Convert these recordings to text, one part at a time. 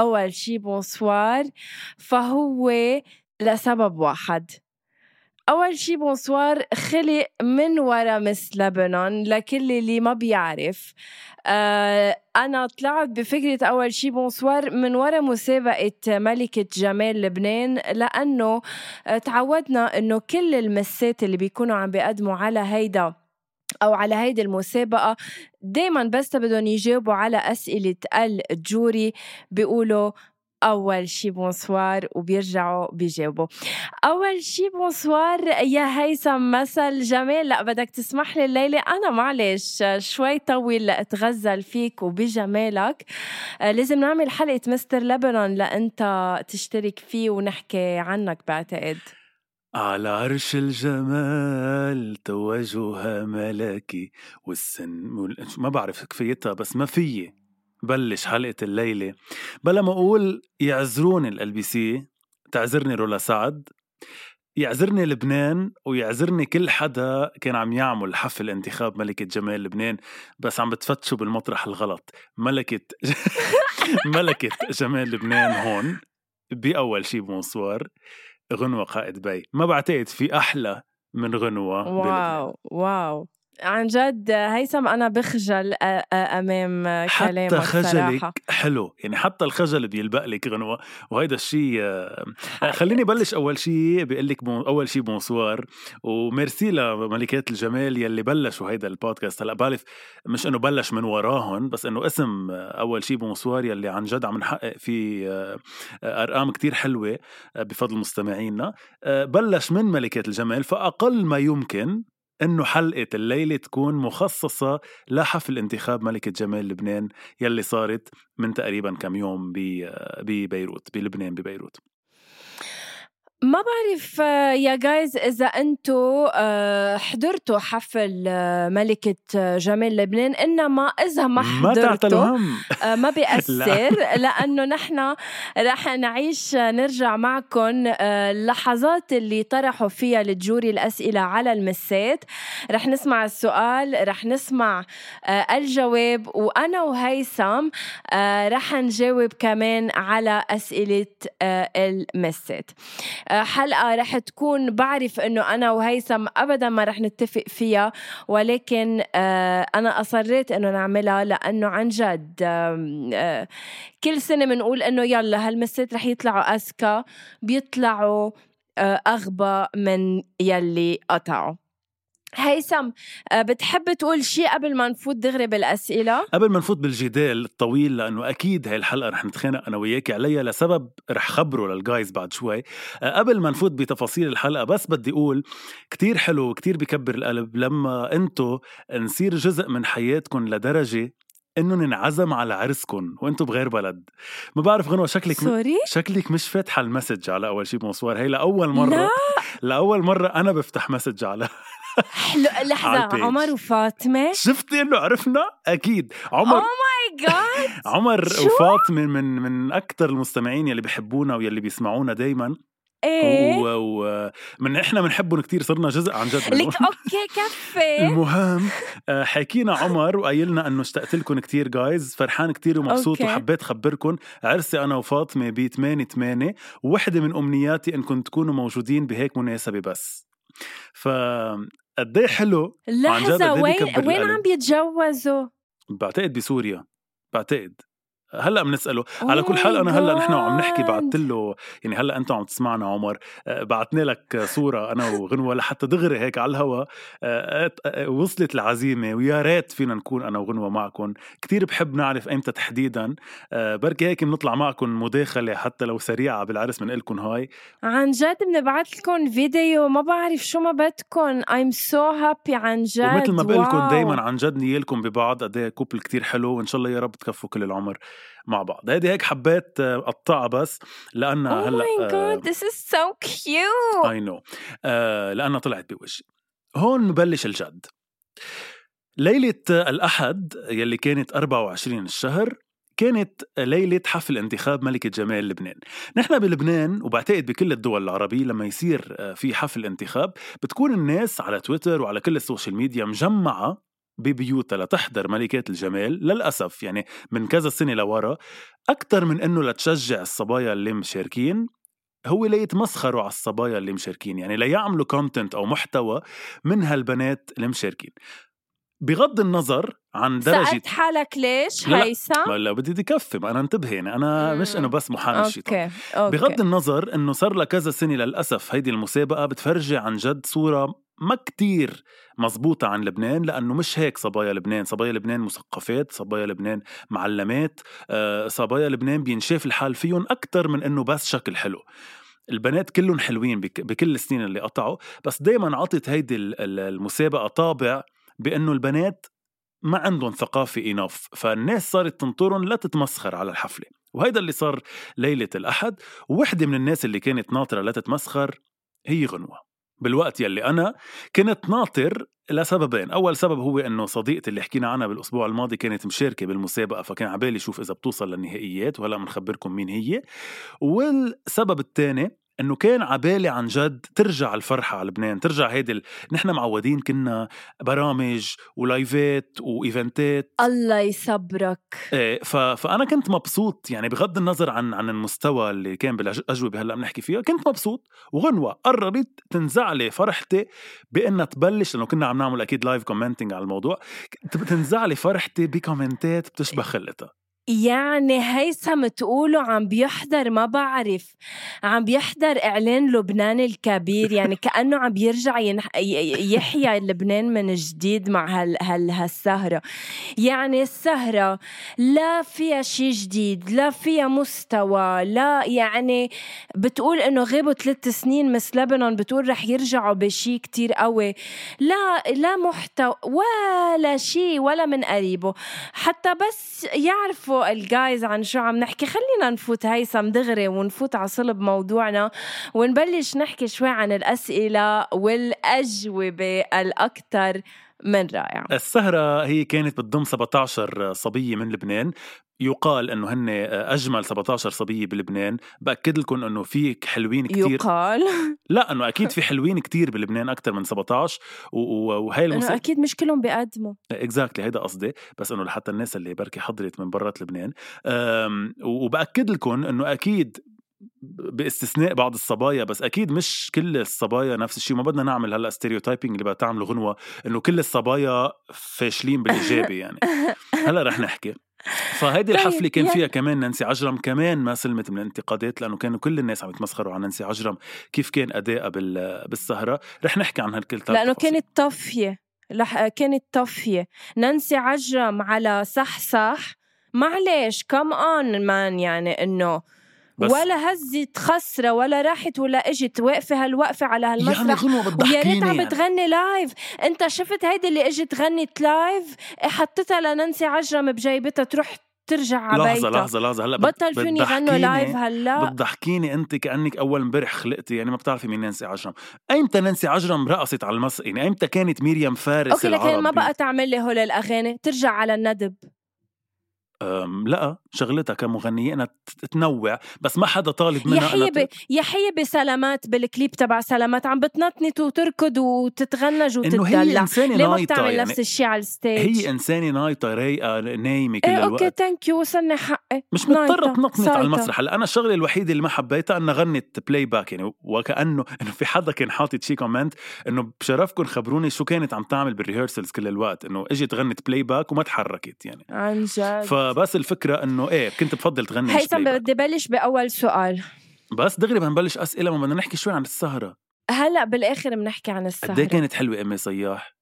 أول شي bonsoir فهو لسبب واحد. أول شي bonsoir خلق من ورا Miss لبنان لكل اللي ما بيعرف. آه أنا طلعت بفكرة أول شي bonsoir من ورا مسابقة ملكة جمال لبنان لأنه تعودنا إنه كل المسات اللي بيكونوا عم بيقدموا على هيدا أو على هيدي المسابقة دايما بس بدهم يجاوبوا على أسئلة ال jury بيقولوا أول شي bonsoir وبيرجعوا بيجاوبوا. أول شي bonsoir يا هيثم مثل جمال لا بدك تسمح لي الليلة؟ أنا معلش شوي طول أتغزل فيك وبجمالك. لازم نعمل حلقة مستر لبنان لأنت تشترك فيه ونحكي عنك بعتقد. على عرش الجمال توجها ملكي والسن وال- ما بعرف كفيتها بس ما فيي بلش حلقة الليلة. بلا ما أقول يعذروني LBC تعذرني رولا سعد يعذرني لبنان ويعذرني كل حدا كان عم يعمل حفل انتخاب ملكة جمال لبنان بس عم بتفتشوا بالمطرح الغلط. ملكة ملكة جمال لبنان هون بأول شي bonsoir. غنوة قائد بيه ما بعتقد في أحلى من غنوة. واو واو عن جد هيثم أنا بخجل أمام كلامك حتى خجلك صراحة. حلو. يعني حتى الخجل بيلبق لك غنوة. وهيدا الشيء آه، خليني بلش أول شيء بقول لك أول شيء bonsoir. و merci لملكات الجمال يلي بلشوا هيدا البودكاست. هلأ بعرف مش إنه بلش من وراهم بس إنه اسم آه، أول شيء bonsoir يلي عن جد عم نحقق فيه آه، آه، أرقام كتير حلوة آه، بفضل مستمعينا. آه، بلش من ملكات الجمال فأقل ما يمكن إنه حلقة الليلة تكون مخصصة لحفل انتخاب ملكة جمال لبنان يلي صارت من تقريبا كم يوم ب- ببيروت بلبنان ببيروت. ما بعرف آه، يا جايز إذا أنتو آه، حضرتوا حفل آه، ملكة جمال لبنان. إنما إذا ما ما حضرتوا آه، ما بيأثر لأنه نحن رح نعيش نرجع معكم اللحظات اللي طرحوا فيها الجوري الأسئلة على المسات. رح نسمع السؤال رح نسمع الجواب. وأنا وهيثم رح نجاوب كمان على أسئلة آه، المسات. حلقة رح تكون بعرف إنه أنا وهيثم ابدا ما رح نتفق فيها ولكن آه، أنا أصريت إنه نعملها لأنه عن جد آه، كل سنة بنقول إنه يلا هالمسات رح يطلعوا أذكى بيطلعوا آه، أغبى من يلي قطعوا. هيثم آه، بتحب تقول شيء قبل ما نفوت دغري بالأسئلة؟ قبل ما نفوت بالجدال الطويل لأنه أكيد هاي الحلقة رح نتخانق أنا وياكي عليها لسبب رح خبره للجايز بعد شوي أه، قبل ما نفوت بتفاصيل الحلقة بس بدي أقول كتير حلو وكتير بكبر القلب لما أنتو نصير جزء من حياتكم لدرجة انه ننعزم على عرسكم وأنتو بغير بلد ما بعرف غنوة شكلك م... sorry؟ شكلك مش فاتحة ال message على أول شيء bonsoir هي لأول مرة لا لأول مرة أنا بفتح message على حلو لحظة. عمر وفاطمة؟ شفتي إنه عرفنا؟ أكيد. عمر Oh my god. عمر شو؟ وفاطمة من من أكثر المستمعين يلي بحبونا ويلي بيسمعونا دائما إيه. ومن إحنا بنحبهم كتير صرنا جزء عن جد. لك okay كفي. المهم آه، حكينا عمر وقايلنا إنه اشتقت لكم كثير جايز فرحان كتير ومبسوط okay. وحبيت خبركم. عرسي أنا وفاطمة ب 8 8 ووحده من أمنياتي إنكم تكونوا موجودين بهيك مناسبة بس. ف قد إيه حلو قد إيه وين وين. عم بيتجوزوا؟ بعتقد بسوريا بعتقد هلأ بنساله Oh على كل حال my أنا هلأ نحن وعم نحكي. بعثت له يعني هلأ أنتم عم تسمعنا عمر. آه، بعتنا لك صورة أنا وغنوة لحتى دغري هيك على الهوا. آه، آه، وصلت العزيمة ويا ريت فينا نكون أنا وغنوة معكم كتير بحب نعرف ايمتى تحديدا. بركي هيك بنطلع معكم مداخلة حتى لو سريعة بالعرس بنقلكم هاي. عن جد بنبعث لكم فيديو ما بعرف شو ما بدكم I'm so happy عن جد. ومثل ما بقول لكم. دائما عن جد نيالكم ببعض. قد couple كتير حلو وإن شاء الله يا رب تكفوا كل العمر. مع بعض. هيدي هيك حبيت آه، أقطعها بس لأنها هلأ oh my god this is so cute. اي no آه لأنها طلعت بوجهي. هون مبلش الجد. ليلة الأحد يلي كانت 24 الشهر كانت ليلة حفل انتخاب ملكة جمال لبنان. نحن بلبنان وبعتقد بكل الدول العربية لما يصير آه، في حفل انتخاب بتكون الناس على تويتر وعلى كل ال social media مجمعة ببيوتها لتحضر ملكات الجمال للأسف يعني من كذا سنة لورا أكثر من أنه لتشجع الصبايا اللي مشاركين هو ليتمسخروا على الصبايا اللي مشاركين يعني ليعملوا content أو محتوى من هالبنات اللي مشاركين بغض النظر عن درجة سألت حالك ليش لا، لا. هيثم؟ ما لو بدي تكفي ما أنا انتبه يعني أنا مش مم. إنه بس محامي الشيطان okay بغض النظر إنه صار لها كذا سنة للأسف هيدي المسابقة بتفرجي عن جد صورة ما كتير مزبوطة عن لبنان لأنه مش هيك صبايا لبنان. صبايا لبنان مثقفات صبايا لبنان معلمات آه، صبايا لبنان بينشاف الحال فيهم أكتر من أنه بس شكل حلو. البنات كلهم حلوين بك- بكل السنين اللي قطعوا بس دايما عطت هيدي ال- ال- المسابقة طابع بأنه البنات ما عندهم ثقافة إناف فالناس صارت تنطرهم لا تتمسخر على الحفلة. وهيدا اللي صار ليلة الأحد. ووحدة من الناس اللي كانت ناطرة لا تتمسخر هي غنوة. بالوقت يلي أنا كنت ناطر لسببين. أول سبب هو أنه صديقتي اللي حكينا عنها بالأسبوع الماضي كانت مشاركة بالمسابقة فكان عبالي شوف إذا بتوصل للنهائيات وهلأ بنخبركم مين هي. والسبب الثاني إنه كان عبالي عن جد ترجع الفرحة على لبنان ترجع هيدي ال... نحن معودين كنا برامج ولايفات وإيفنتات. الله يصبرك. إيه ف... فأنا كنت مبسوط يعني بغض النظر عن عن المستوى اللي كان بالأجوبة هلأ بنحكي فيها كنت مبسوط. وغنوة قررت تنزعلي فرحتي بإنها تبلش لأنه كنا عم نعمل أكيد live commenting على الموضوع تنزعلي فرحتي ب comment ات بتشبه خلتها يعني هيثم تقولوا عم بيحضر ما بعرف. عم بيحضر إعلان لبنان الكبير يعني كأنه عم بيرجع ينح... ي- يحيى لبنان من جديد مع هال... هال... هالسهرة. يعني السهرة لا فيها شيء جديد لا فيها مستوى لا يعني بتقول إنه غابوا ثلاث سنين مس لبنان بتقول رح يرجعوا بشيء كتير قوي. لا لا محتوى ولا شيء ولا من قريبه. حتى بس يعرفوا الجايز عن شو عم نحكي. خلينا نفوت هيثم دغري ونفوت على صلب موضوعنا. ونبلش نحكي شوي عن الأسئلة والأجوبة الأكثر من رائعة السهرة هي كانت بتضم 17 صبية من لبنان. يقال إنه هن أجمل 17 صبية بلبنان. بأكد لكم إنه في حلوين كتير. يقال. لا إنه أكيد في حلوين كتير بلبنان أكثر من 17 و- و- وهي إنه المسابقه أكيد مش كلهم بيقدموا. exactly هيدا قصدي. بس إنه لحتى الناس اللي بركي حضرت من برات لبنان. وبأكد لكم إنه أكيد باستثناء بعض الصبايا بس أكيد مش كل الصبايا نفس الشيء ما بدنا نعمل هلأ stereotyping اللي بتعمله غنوة إنه كل الصبايا فاشلين بالإيجابي يعني. هلأ رح نحكي. فهيدي طيب، الحفلة كان فيها كمان نانسي عجرم كمان ما سلمت من الانتقادات لأنه كانوا كل الناس عم يتمسخروا عن نانسي عجرم كيف كان أدائها بال- بالسهرة. رح نحكي عن هالكل لأنه كانت طفيه لح... كانت طفيه نانسي عجرم على صحصح معلش come on man يعني إنه بس- ولا هزت خصرة ولا راحت ولا اجت واقفة هالوقفة على يعني هالمسرح. ويا ريت عم يعني. بتغني live انت شفت هيدي اللي اجت غنت لايف حطيتها لنانسي عجرم بجيبتها تروح وترجع على لحظة بيتها. لحظة لحظة. هلأ بطل فيهم يغنوا لايف هلا. بتضحكيني أنت كأنك أول امبارح خلقتي يعني ما بتعرفي مين نانسي عجرم. أيمتى نانسي عجرم رقصت على المسرح يعني أيمتى كانت مريم فارس أوكي لكن ما؟ بقى تعمل لي هول الأغاني ترجع على الندب. لا شغلتها كمغنية ت- تنوع بس ما حدا طالب يا منها إنها حيبة ت- يا حيبة سلامات بالكليب تبع سلامات عم بتنطنط وتركض وتتغنج إنه هي وتتدلع. إنسانة ليه ما بتعمل يعني؟ نفس الشيء على الستيج؟ هي إنسانة نايطة رايقة نايمة كل إيه الوقت. أوكي ثانك يو وصلني حقي. مش مضطرة نايطة، تنطنط على. المسرح. هلأ أنا الشغلة الوحيدة اللي ما حبيتها إنها غنت playback يعني وكأنه إنه في حدا كان حاطط شي comment إنه بشرفكم خبروني شو كانت عم تعمل بال rehearsals كل الوقت إنه إجت غنت playback وما تحركت يعني. عن جد. فبس الفكرة إنه إيه كنت بفضل تغني هيثم. بدي بلش بأول سؤال. بس دغري بدنا نبلش أسئلة ما بدنا نحكي شوي عن السهرة. هلأ بالآخر بنحكي عن قد إيه السهرة كانت حلوة إيمي صياح؟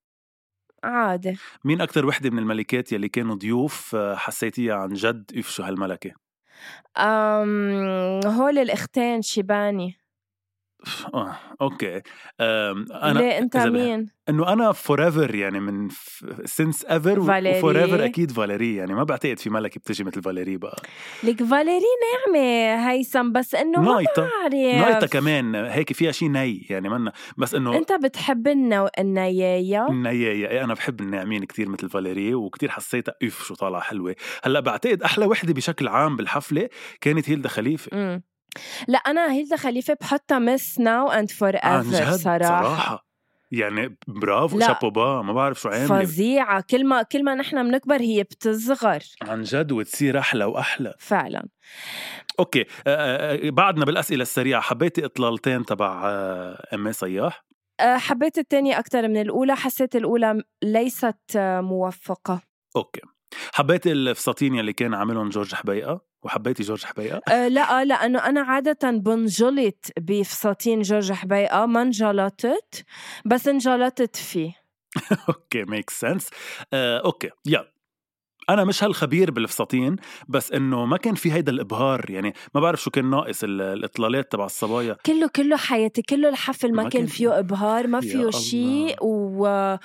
عادي مين أكثر وحدة من الملكات يلي كانوا ضيوف آه، حسيتيها عن جد اف شو هالملكة؟ أم هول الأختين شيباني. آه، أوكي. أنا ليه؟ بح- مين؟ إنه أنا forever يعني من since ever. و forever أكيد فاليري يعني ما بعتقد في ملكة بتجي مثل فاليري بقى. لك فاليري ناعمة هيثم بس إنه ما بعرف. نايتا كمان هيك فيها شيء ني يعني منا بس إنه أنت بتحب النو... النياية؟ النياية. إيه أنا بحب الناعمين كتير مثل فاليري وكتير حسيتها اف شو طالعة حلوة. هلأ بعتقد أحلى وحدة بشكل عام بالحفلة كانت هيلدا خليفة. لا أنا هيلدا خليفة بحطها مس ناو أند فور ايفر صراحة. يعني برافو. شابوبا ما بعرف شو عاملة. فظيعة. كل ما كل ما نحن بنكبر هي بتصغر. عن جد وتصير أحلى وأحلى. فعلا. أوكي. آه، آه، بعدنا بالأسئلة السريعة. حبيتي إطلالتين تبع آه، إيمي صياح؟ حبيت الثانية أكثر من الأولى. حسيت الأولى ليست موفقة. أوكي. حبيتي الفساتين يلي كان عاملهم جورج حبيقة؟ وحبيتي جورج حبيقه أه لا لأنه أنا عادة بنجلط بفساتين جورج حبيقة ما انجلطت بس انجلطت فيه. أوكي make sense أوكي يلا. أنا مش هالخبير بالفساتين بس إنه ما كان في هيدا الإبهار يعني ما بعرف شو كان ناقص ال- الإطلالات تبع الصبايا. كله كله حياتي كله الحفل ما, ما كان فيه إبهار ما فيه. شيء و...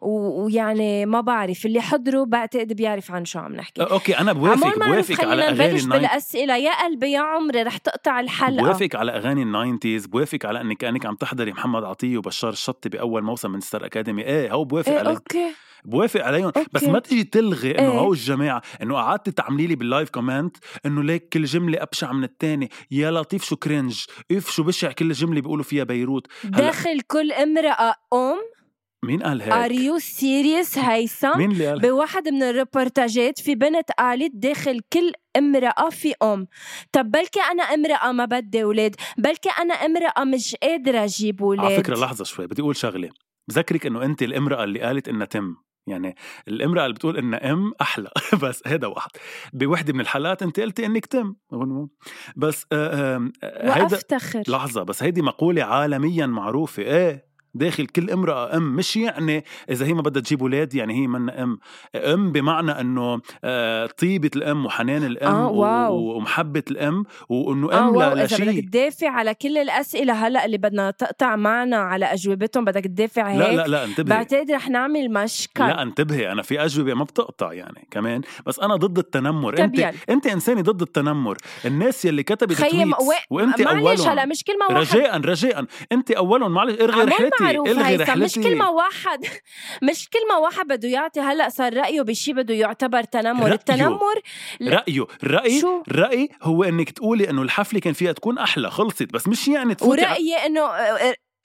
ويعني ما بعرف اللي حضره بعتقد بيعرف عن شو عم نحكي. أوكي أنا بوافق بوافق على أغاني بالأسئلة. يا قلبي يا عمري رح تقطع الحلقة. بوافق على أغاني ال nineties بوافق على انك كانك عم تحضري محمد عطية وبشار الشطي بأول موسم من ستار أكاديمي. إيه هو بوافق إيه عليه. أوكي. بوافق عليهم. بس أوكي. ما تيجي تلغي إنه إيه. هو الجماعة إنه قعدتي تعملي لي باللايف كومنت إنه ليك كل جملة أبشع من الثاني يا لطيف شو كرنج. إف شو بشع كل جملة بيقولوا فيها بيروت. هلا داخل كل امرأة أم. مين قال ار هيك يو سيريس هيثم مين اللي قال بواحد من الريبورتاجات في بنت قالت داخل كل امرأة في أم. طب بلكي أنا امرأة ما بدي أولاد. بلكي أنا امرأة مش قادرة أجيب أولاد. على فكرة لحظة شوي بدي أقول شغلة. بذكرك إنه أنت الامرأة اللي قالت إنها تم. يعني الامرأة اللي بتقول إنها أم أحلى. بس هذا واحد. بوحدة من الحالات أنت قلتي إنك تم بس آه، آه، هيدا وأفتخر. لحظة بس هيدي مقولة عالميا معروفة. إيه؟ داخل كل امرأة أم مش يعني إذا هي ما بدها تجيب أولاد يعني هي منا أم. أم بمعنى أنه آه، طيبة الأم وحنان الأم آه، واو. ومحبة الأم وأنه آه أم واو. لا إذا بدك شيء تدافع على كل الأسئلة هلأ اللي بدنا تقطع معنا على أجوبتهم بدك تدافع هيك؟ لا لا لا انتبهي. بعتقد رح نعمل مشكل. لا انتبهي أنا في أجوبة ما بتقطع يعني كمان. بس أنا ضد التنمر. أنت يلا. أنت إنسانة ضد التنمر. الناس يلي كتبت خيم تويتس و... وأنت معلش هلأ مش كلمه واحدة رجاء رجاء. أنت أولهم. معلش الغي عمول رحلتي معروف الغي هيثم. مش كلمة واحد. مش كلمة واحد بده يعطي. هلأ صار رأيه بشي بده يعتبر تنمر. رأيه. التنمر لا. رأيه. الراي شو؟ الراي هو إنك تقولي إنه الحفلة كان فيها تكون أحلى خلصت بس مش يعني تفوتي ع- ورأيي إنه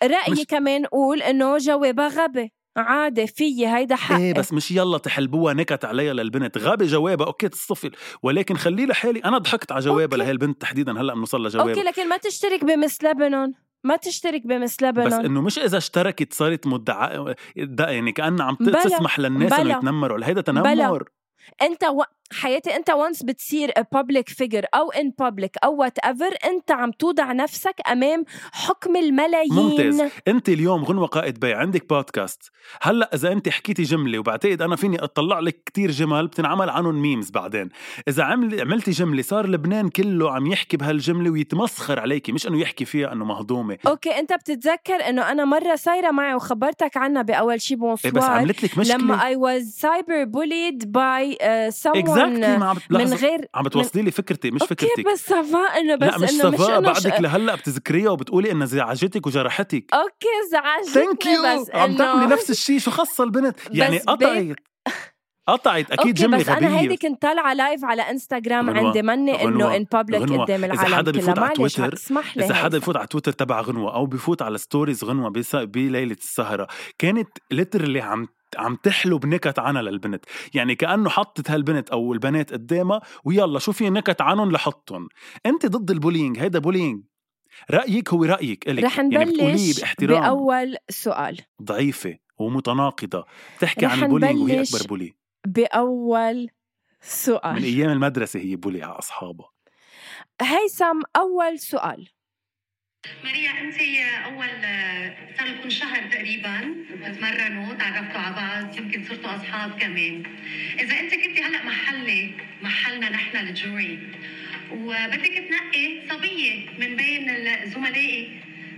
رأيي مش- كمان قول إنه جوابها غبي. عادي في هيدا حقي. إيه بس مش يلا تحلبوها نكت عليها للبنت. غابة جوابها. أوكي تصطفل ولكن خليه لحالي. أنا ضحكت على جوابها. لهي البنت تحديدا. هلأ بنوصل أوكي لجوابها لكن ما تشترك بمس لبنان. ما تشترك بمس بس لبنان إنه مش إذا اشتركت صارت مدعاة يعني كانها عم بلا. تسمح للناس إنه بلا. يتنمروا هيدا بلا. تنمر أنت و... حياتي انت وانس بتصير public figure أو in public أو وات ايفر انت عم توضع نفسك امام حكم الملايين. ممتاز. انت اليوم غنوة قائد بيع عندك بودكاست هلأ إذا انت حكيتي جملة وبعتقد أنا فيني أطلع لك كتير جمل بتنعمل عنهم ميمز بعدين. إذا عمل عملتي جملة صار لبنان كله عم يحكي بهالجملة ويتمسخر عليكي مش إنه يحكي فيها إنه مهضومة. أوكي أنت بتتذكر إنه أنا مرة صايرة معي وخبرتك عنها بأول شي إيه بس بونسوار عملت لك مشكلة. لما I was cyber bullied by uh, someone اكزاكتلي ما عم من غير عم بتوصلي لي فكرتي مش أوكي فكرتك. بس سافا انه بس لا مش إنه مش إنه. بعدك لهلأ بتذكريها وبتقولي انها زعجتك وجرحتك. أوكي ثانك زعجتني يو بس عم تعملي نفس الشيء شو خص البنت؟ يعني قطعت. قطعت. أكيد جملة بس أنا هيدي غبيه كنت طالعة لايف على انستغرام غنوة، عندي. مني إنه ان بابليك. قدام العالم حدا كلها. بفوت على تويتر- اسمح لي إذا حدا. يفوت على تويتر تبع غنوة أو بفوت على ستوريز غنوة بليلة السهرة. كانت ليترلي عم عم تحلو بنكت عنها للبنت. يعني كأنه حطت هالبنت أو البنات قدامها ويلا شو في نكت عنهم لحطهم. أنت ضد ال bullying هيدا bullying. رأيك هو رأيك إلك. رح يعني نبلش باحترام. بأول سؤال. ضعيفة ومتناقضة. بتحكي عن ال bullying وهي أكبر bully. بأول من سؤال أيام المدرسة هي bully على أصحابها. هيثم أول سؤال. ماريا أنت أول صار لكم شهر تقريبا بتتمرنوا تعرفتوا على بعض يمكن صرتوا أصحاب كمان. إذا أنت كنتي هلأ محلي محلنا نحن الجوري. وبدك تنقي صبية من بين زملائي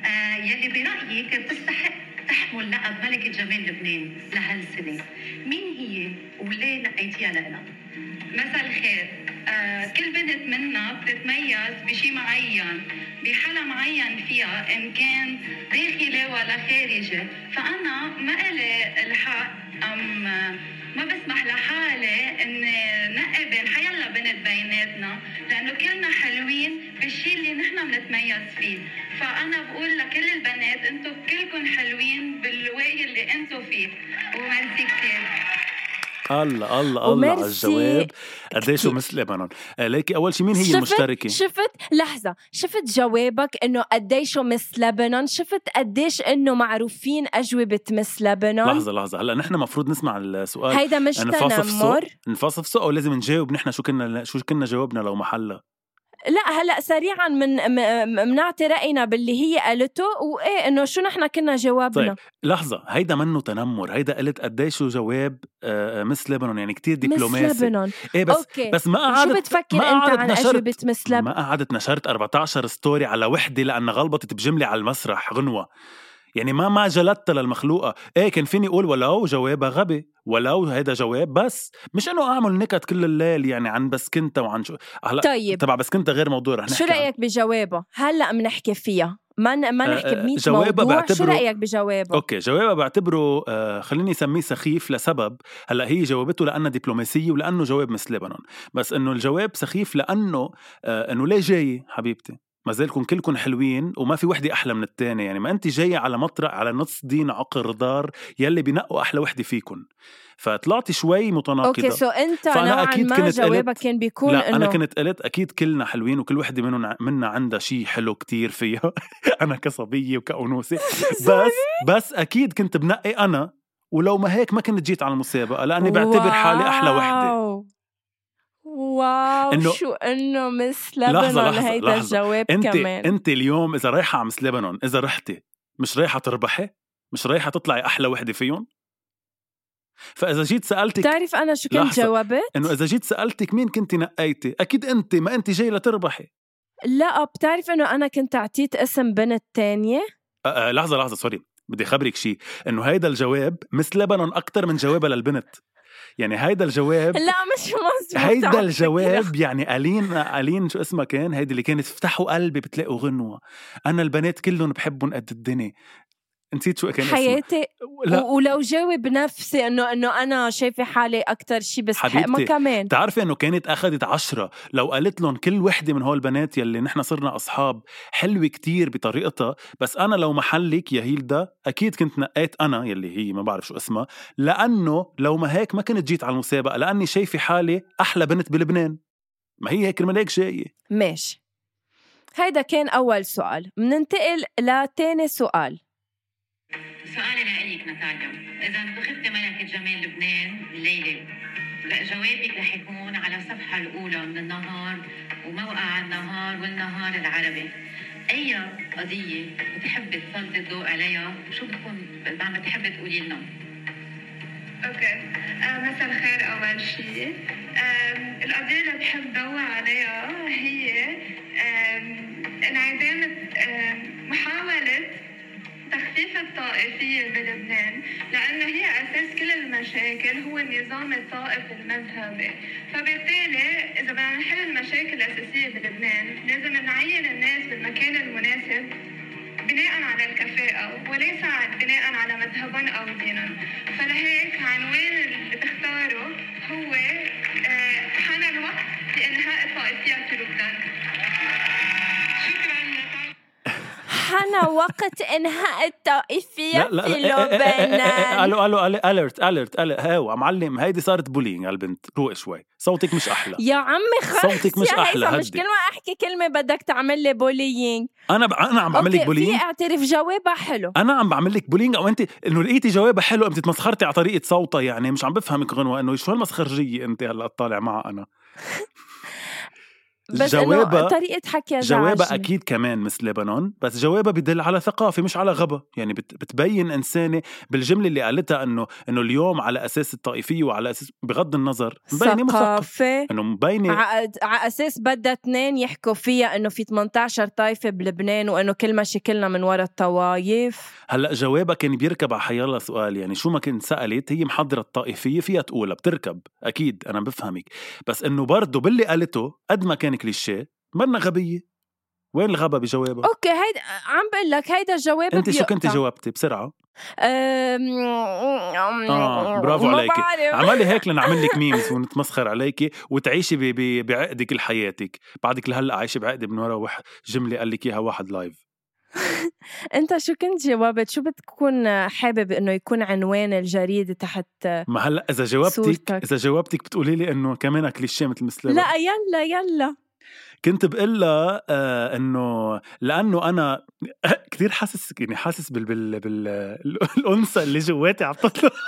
آه، يلي برأيك بتستحق تحمل لقب ملكة جمال لبنان لهالسنة. مين هي وليه نقيتيها لنا؟ مساء الخير. آه، كل بنت منا بتتميز بشي معين بحالة معين فيها إن كان داخلي ولا خارجي فأنا ما إلي الحق أم آه، ما بسمح لحالي إني نقي بين حيلا بنت بيناتنا لأنه كلنا حلوين بالشي اللي نحن بنتميز فيه. فأنا بقول لكل البنات أنتم كلكم حلوين بالواقي اللي أنتم فيه. وميرسي كتير. الله الله الله على الجواب. قديش. مثل لبنان آه، ليكي أول شيء مين هي شفت؟ المشتركة؟ شفت؟ لحظة. شفت جوابك إنه قديش مس لبنان؟ شفت قديش إنه معروفين أجوبة مس لبنان؟ لحظة لحظة. هلأ نحن مفروض نسمع السؤال. هيدا مش تنمر. أو لازم نجاوب. نحن شو كنا شو كنا جاوبنا لو محلها لا هلا سريعا من منعطي رأينا باللي هي قالته وإيه إنه شو نحن كنا جوابنا. طيب لحظة هيدا منه تنمر هيدا قلت قديش جواب آه، مس لبنان يعني كتير مس دبلوماسي. لبنان. إيه بس أوكي. بس ما شو قعدت بتفكر ما أنت عن نشرت- أجوبة مس لبنان ما قعدت نشرت 14 story على وحدة لانها غلبطت بجملة على المسرح غنوة. يعني ما ما جلدتها للمخلوقة. إيه كان فيني أقول ولو جوابها غبي ولو هيدا جواب بس. مش إنه أعمل نكت كل الليل يعني عن بسكنتا وعن شو. هلا طيب. تبع بسكنتا غير موضوع رح شو نحكي عن- رأيك بجوابه؟ هلأ بنحكي فيها. ما ن- ما آه، نحكي آه، ب 100 جوابها موضوع. شو بعتبره- رأيك بجوابه؟ أوكي جوابها بعتبره آه خليني أسميه سخيف لسبب. هلأ هي جاوبته لأنها دبلوماسية ولأنه جواب مثل لبنان. بس إنه الجواب سخيف لأنه آه إنه ليه جاي حبيبتي؟ ما زالكم كلكم حلوين وما في وحدة أحلى من الثانية يعني ما أنت جاية على مطرح على نص دين عقر دار يلي بينقوا أحلى وحدة فيكم فطلعتي شوي متناقضة. أوكي so أنت فأنا نوعا أكيد ما كنت جوابك قلت- كان بيكون لا انه أنا كنت قلت أكيد كلنا حلوين وكل وحدة منهم منا عندها شيء حلو كتير فيها. أنا كصبية وكأنوثة. بس بس أكيد كنت بنقي أنا ولو ما هيك ما كنت جيت على المسابقة لأني بعتبر حالي أحلى وحدة. wow. إنه- شو إنه Miss لبنان هيدا. الجواب انت كمان انت اليوم إذا رايحة على Miss لبنان إذا رحتي مش رايحة تربحي مش رايحة تطلعي أحلى وحدة فيهم فإذا جيت سالتك بتعرف أنا شو كنت. جاوبت؟ إنه إذا جيت سألتك مين كنت نقيتي أكيد انت ما انت جاي لتربحي لا بتعرف إنه أنا كنت أعطيت اسم بنت تانية لحظة لحظة sorry بدي خبرك شيء إنه هيدا الجواب Miss لبنان أكثر من جوابها للبنت يعني هيدا الجواب لا مش مزبوط هيدا الجواب يعني ألين ألين شو اسمها كان؟ هيدي اللي كانت افتحوا قلبي بتلاقوا غنوة. أنا البنات كلهم بحبهم قد الدنيا. نسيت شو كان حياتي. لا. ولو جاوب نفسي انه إنه أنا شايفة حالي أكثر شيء ما حبيبتي، كمان. بتعرفي إنه كانت أخذت عشرة. لو قالت لهم كل وحدة من هول البنات يلي نحن صرنا أصحاب حلوة كتير بطريقتها بس أنا لو محلك يا هيلدا أكيد كنت نقيت أنا يلي هي ما بعرف شو اسمها لأنه لو ما هيك ما كنت جيت على المسابقة لأني شايفة حالي أحلى بنت بلبنان. ما هي هيك هيك جاية. ماشي. هيدا كان أول سؤال. بننتقل لتاني سؤال. سؤالي لإلك ناتاليا إذا انتخبتي ملكة جمال لبنان الليلة جوابك رح يكون على الصفحة الأولى من النهار وموقع النهار والنهار العربي. أي قضية بتحبي تسلطي الضوء عليها؟ شو بتكون عم بتحبي تقولي لنا؟ أوكي. آه، مساء الخير أول شيء. القضية اللي بحب ضوي عليها هي انعدام محاولة تخفيف كيف الطائفية بلبنان لأنه هي أساس كل المشاكل هو النظام الطائفي المذهبي. فبالتالي إذا بدنا نحل المشاكل الأساسية بلبنان لازم نعين الناس بالمكان المناسب بناء على الكفاءة وليس بناء على مذهبا أو دينا. فلهيك عنوان اللي بختاره هو آه، حان الوقت لإنهاء الطائفية في لبنان. شكرا. حان وقت انهاء الطائفية في إيه، إيه، إيه، إيه، إيه، لبنان ألو ألو اليرت اليرت هاو معلم هيدي صارت بولينج على البنت روق شوي صوتك مش أحلى يا عمي خلص صوتك مش أحلى، مش. كل ما احكي كلمة بدك تعمل لي بولينج أنا ب... أنا عم بعمل لك بولينج في اعترف جوابها حلو أنا عم بعمل لك بولينج أو انت انه لقيتي جوابها حلو قمتي تمسخرتي على طريقه صوتها يعني مش عم بفهمك غنوه انه شو هالمسخرجيه انت هلا طالع معها أنا بس جوابها طريقة حكيها جوابها. أكيد كمان مثل لبنان بس جوابها بدل على ثقافة مش على غبا يعني بت- بتبين إنسانة بالجملة اللي قالتها انه إنه اليوم على أساس الطائفية وعلى أساس بغض النظر مثقف. ثقافة إنه مبينة. على أساس بدها اثنين يحكوا فيها إنه في 18 طائفة بلبنان وإنه كل مشاكلنا من وراء الطوايف. هلأ جوابها كان بيركب على حيالله سؤال يعني شو ما كنت سألت هي محضرة الطائفية فيها تقولها بتركب. أكيد أنا بفهمك. بس إنه برضه باللي قالته قد ما كان كليشيه منا غبية. وين الغبا بجوابها أوكي هيدا عم بقول لك هيدا الجواب أنت شو. كنت جاوبتي؟ بسرعة. آه برافو عليكي. عمالي هيك لنعمل لك memes ونتمسخر عليكي وتعيشي ب- ب- بعقدك لحياتك. بعدك لهلأ عايشه بعقد من ورا وح- جملة قال لك إياها واحد live أنت شو كنت جاوبت؟ شو بتكون حابب إنه يكون عنوان الجريدة تحت ما هلأ إذا جاوبتك صورتك. إذا جاوبتك بتقولي لي إنه كمان كليشيه مثل مسلمة لا يلا يلا. كنت بقول لها آه إنه لأنه أنا كثير حاسس يعني حاسس بال بال بال الأنثى اللي جواتي عم تطلع.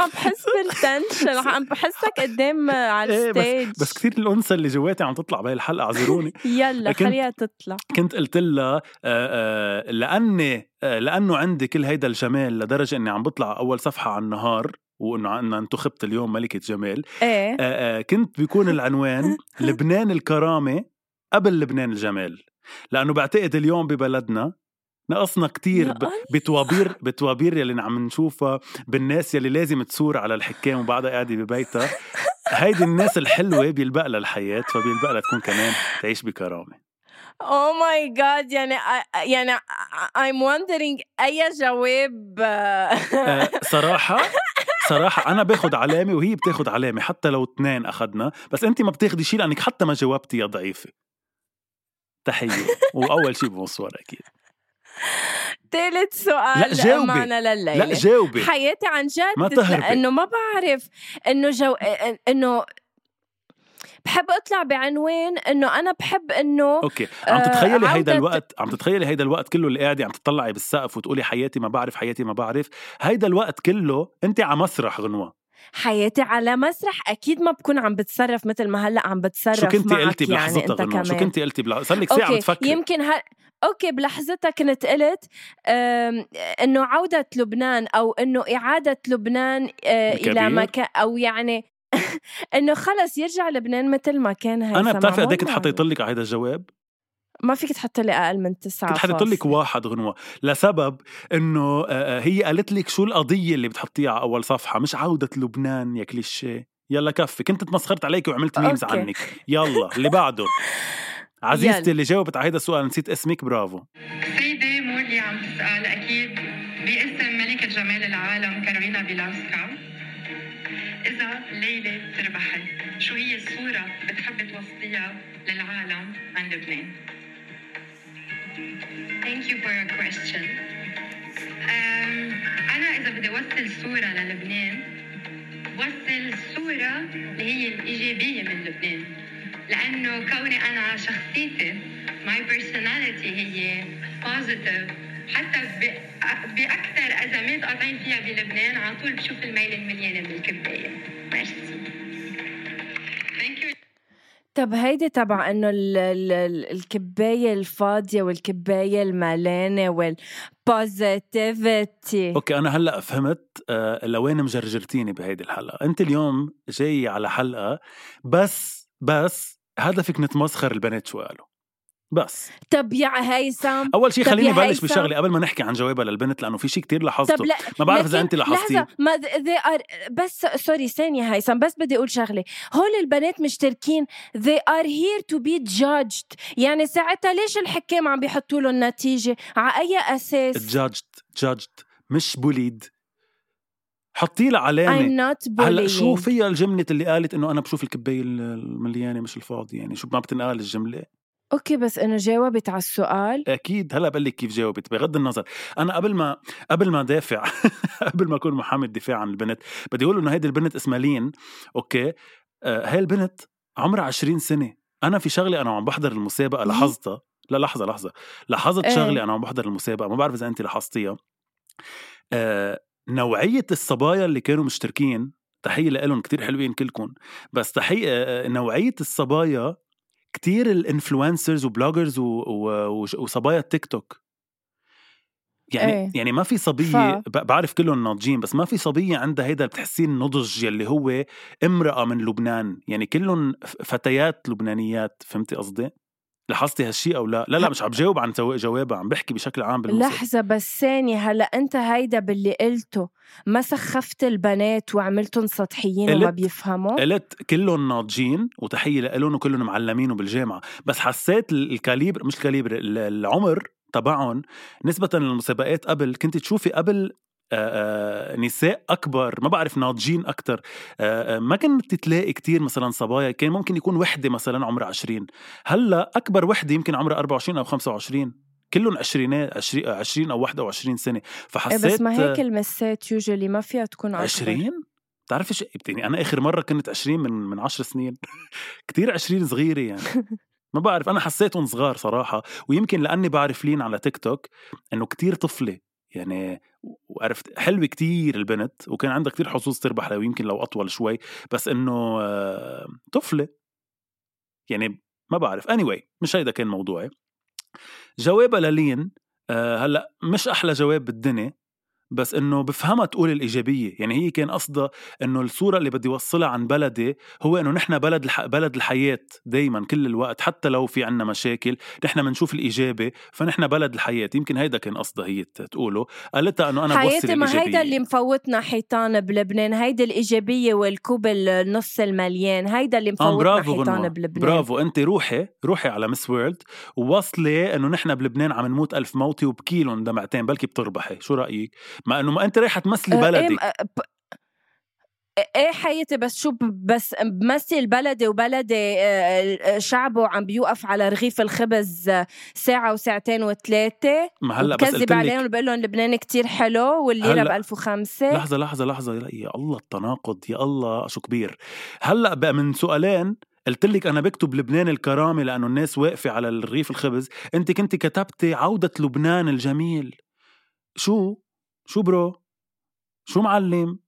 عم بحس بال tension عم بحسك قدام على إيه، بس ال stage. بس كثير الأنثى اللي جواتي عم تطلع بهي الحلقة اعذروني. يلا خليها تطلع. كنت قلت لها آه، آه، لأني لأنه عندي كل هيدا الجمال لدرجة إني عم بطلع أول صفحة على النهار. وإنه عنا انتخبت اليوم ملكة جمال. إيه. آه، آه، كنت بيكون العنوان لبنان الكرامة قبل لبنان الجمال. لأنه بعتقد اليوم ببلدنا نقصنا كتير ب- بتوابير بتوابير يلي عم نشوفها بالناس يلي لازم تثور على الحكام وبعدها قاعدة ببيتها. هيدي الناس الحلوة بيلبق لها الحياة فبيلبق لها تكون كمان تعيش بكرامة. أو ماي جاد يعني يعني I'm wondering أي جواب آه، صراحة صراحة أنا باخد علامة وهي بتاخد علامة حتى لو اثنين أخدنا بس أنت ما بتاخدي شيء لأنك حتى ما جاوبتي يا ضعيفة تحية وأول شيء bonsoir أكيد ثالث سؤال لا، جاوبي. معنا لليلة لا جاوبي حياتي عن جد ما تهربي. لأنه ما بعرف إنه جو إنه بحب أطلع بعنوان إنه أنا بحب إنه okay. عم آه، تتخيلي هيدا الوقت عم تتخيلي هيدا الوقت كله اللي قاعدة عم تطلعي بالسقف وتقولي حياتي ما بعرف حياتي ما بعرف. هيدا الوقت كله انت على مسرح غنوة. حياتي على مسرح أكيد ما بكون عم بتصرف مثل ما هلأ عم بتصرف شو كنتي معك قلتي يعني بلحظتها أنت غنوة؟ شو. كنتي قلتي بلحظة صار لك ساعة عم تفكري يمكن ه... okay بلحظتها كنت قلت إنه عودة لبنان أو إنه إعادة لبنان آه،. إلى مكان أو يعني انه خلص يرجع لبنان مثل ما كان هيثم أنا بتعرفي قد إيه كنت. حطيت لك على هيدا الجواب ما فيك تحط لي أقل من تسعة كنت حطيت لك. واحد غنوة لسبب إنه آه، آه، هي قالت لك شو القضية اللي بتحطيها على أول صفحة مش عودة لبنان يا كليشيه يلا كفي كنت تمسخرت عليك وعملت memes okay. عنك يلا اللي بعده عزيزتي يلا. اللي جاوبت على هيدا السؤال نسيت اسمك برافو السيدة مولي عم تسأل أكيد باسم ملكة جمال العالم كارولينا بيلاسكا إذا ليلى تربحت شو هي الصورة بتحبي توصليها للعالم عن لبنان؟ Thank you for your question. أم، أنا إذا بدي أوصل صورة للبنان وصل صورة اللي هي الإيجابية من لبنان لأنه كوني أنا شخصيتي my personality هي positive حتى ب- بأكثر أزمات قاطعين فيها بلبنان. على طول بشوف الميل المليانة من الكباية. ميرسي. طب هيدي تبع إنه ال- ال- ال- الكباية الفاضية والكباية الملانة وال positivity okay أنا هلأ فهمت آه لوين مجرجرتيني بهيدي الحلقة؟ أنت اليوم جاي على حلقة بس بس هدفك نتمسخر البنات شو قالوا. بس. طب يا هيثم أول شيء خليني بلش. بشغلة قبل ما نحكي عن جوابها للبنت لأنه في شيء كتير لاحظته. لا ما بعرف إذا أنت لاحظتيه. ما they are بس sorry ثانية هيثم بس بدي أقول شغلة. هول البنات مشتركين they are here to be judged. يعني ساعتها ليش الحكام عم بيحطوا لهم نتيجة؟ على أي أساس؟ judged judged مش bullied حطي لها علامه هلأ شو فيها الجملة اللي قالت إنه أنا بشوف الكباية المليانة مش الفاضية؟ يعني شو ما بتنقال الجملة. okay بس أنا جاوبت على السؤال. أكيد. هلأ بقول لك كيف جاوبت؟ بغض النظر. أنا قبل ما قبل ما دافع قبل ما أكون محامي الدفاع عن البنت بدي أقول إنه هيدي البنت اسمها لين. okay؟ آه هاي البنت عمرها 20 سنة. أنا في شغله أنا عم بحضر المسابقة. إيه؟ لاحظتها؟ لا لحظة لحظة. لاحظت إيه. شغله أنا عم بحضر المسابقة. ما بعرف إذا انت لاحظتيها. آه نوعية الصبايا اللي كانوا مشتركين تحية لهم كتير حلوين كلكم بس تحية آه، نوعية الصبايا كتير ال influencers و bloggers وصبايا التيك توك. يعني إيه. يعني ما في صبيه ف- بعرف كلهم ناضجين بس ما في صبيه عندها هيدا بتحسين النضج يلي هو امرأة من لبنان. يعني كلهم فتيات لبنانيات فهمتي قصدي؟ لاحظتي هالشيء أو لا؟ لا لا مش عم جاوب عن جو- جوابها عم بحكي بشكل عام بالموسيقى لحظة بس ثانية هلا أنت هيدا باللي قلته ما سخفت البنات وعملتهم سطحيين وما بيفهموا؟ قلت كلهم ناضجين وتحية لهم وكلهم معلمين وبالجامعة بس حسيت ال- ال caliber مش ال caliber ال- العمر تبعهم نسبة للمسابقات قبل كنت تشوفي قبل نساء أكبر ما بعرف ناضجين أكثر ما كنت تلاقي كتير مثلا صبايا كان ممكن يكون وحدة مثلا عمرها 20 هلأ أكبر وحدة يمكن عمرها 24 أو 25 كلهم عشرينات 20 20 أو 21 سنة. إيه فحسيت بس ما هيك المسات يوجولي ما فيها تكون أكبر 20 بتعرفي شو؟ يعني أنا آخر مرة كنت 20 من من 10 سنين. كتير 20 صغيرة يعني. ما بعرف أنا حسيتهم صغار صراحة. ويمكن لأني بعرف لين على تيك توك إنه كتير طفلة. يعني وعرفت حلوة كتير البنت وكان عندها كتير حظوظ تربح لو يمكن لو أطول شوي بس إنه آه، طفلة. يعني ما بعرف. Anyway مش هيدا كان موضوعي. جوابها للين آه، هلأ مش أحلى جواب بالدنيا. بس إنه بفهمها تقول الإيجابية. يعني هي كان قصدها إنه الصورة اللي بدي أوصلها عن بلدي هو إنه نحن بلد الح... بلد الحياة دائما كل الوقت حتى لو في عنا مشاكل نحن بنشوف الايجابي فنحن بلد الحياة. يمكن هيدا كان قصدها هي تقوله. قالتها إنه أنا بوصل حياتي ما الإيجابية. هيدا اللي مفوتنا حيطان بلبنان هيدا الإيجابية والكوب النص المليان هيدا اللي آه مفوتنا برافو حيطان غنوة. بلبنان. برافو. انت روحي روحي على مس وورلد ووصلي إنه نحن بلبنان عم نموت ألف موتي وبكيلون دمعتين بلكي بتربحي. شو رأيك؟ ما إنه ما أنت رايحة تمثلي آه، إيه بلدك آه، إيه حياتي بس شو بس بمثل بلدي وبلدي آه، شعبه عم بيوقف على رغيف الخبز آه، ساعة وساعتين وثلاثة ما هلأ بس بكذب عليهم بقول لهم لبنان كتير حلو والليرة ب هلأ 1005 لحظة لحظة لحظة يا- يا الله التناقض يا الله شو كبير. هلأ بقى من سؤالين قلت لك أنا بكتب لبنان الكرامة لأنه الناس واقفة على الرغيف الخبز. أنت كنت كتبتي عودة لبنان الجميل. شو؟ شو برو؟ شو معلم؟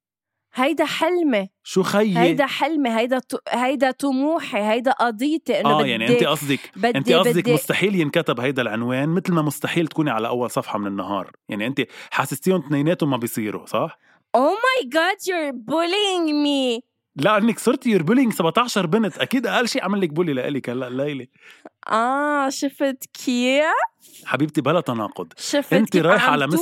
هيدا حلمي شو خيي؟ هيدا حلمي هيدا هيدا طموحي هيدا قضيتي إنه آه بدي يعني انت قصدك انت قصدك مستحيل ينكتب هيدا العنوان مثل ما مستحيل تكوني على أول صفحة من النهار. يعني انت حاسستيهم اثنيناتهم ما بيصيروا صح؟ Oh my god you're bullying me. لا إنك صرتي you're bullying 17 بنت. أكيد أقل شيء عمل لك bully لإلك هلا الليلة آه شفت كيف حبيبتي بلا تناقض. شفت رايحة عم على Miss-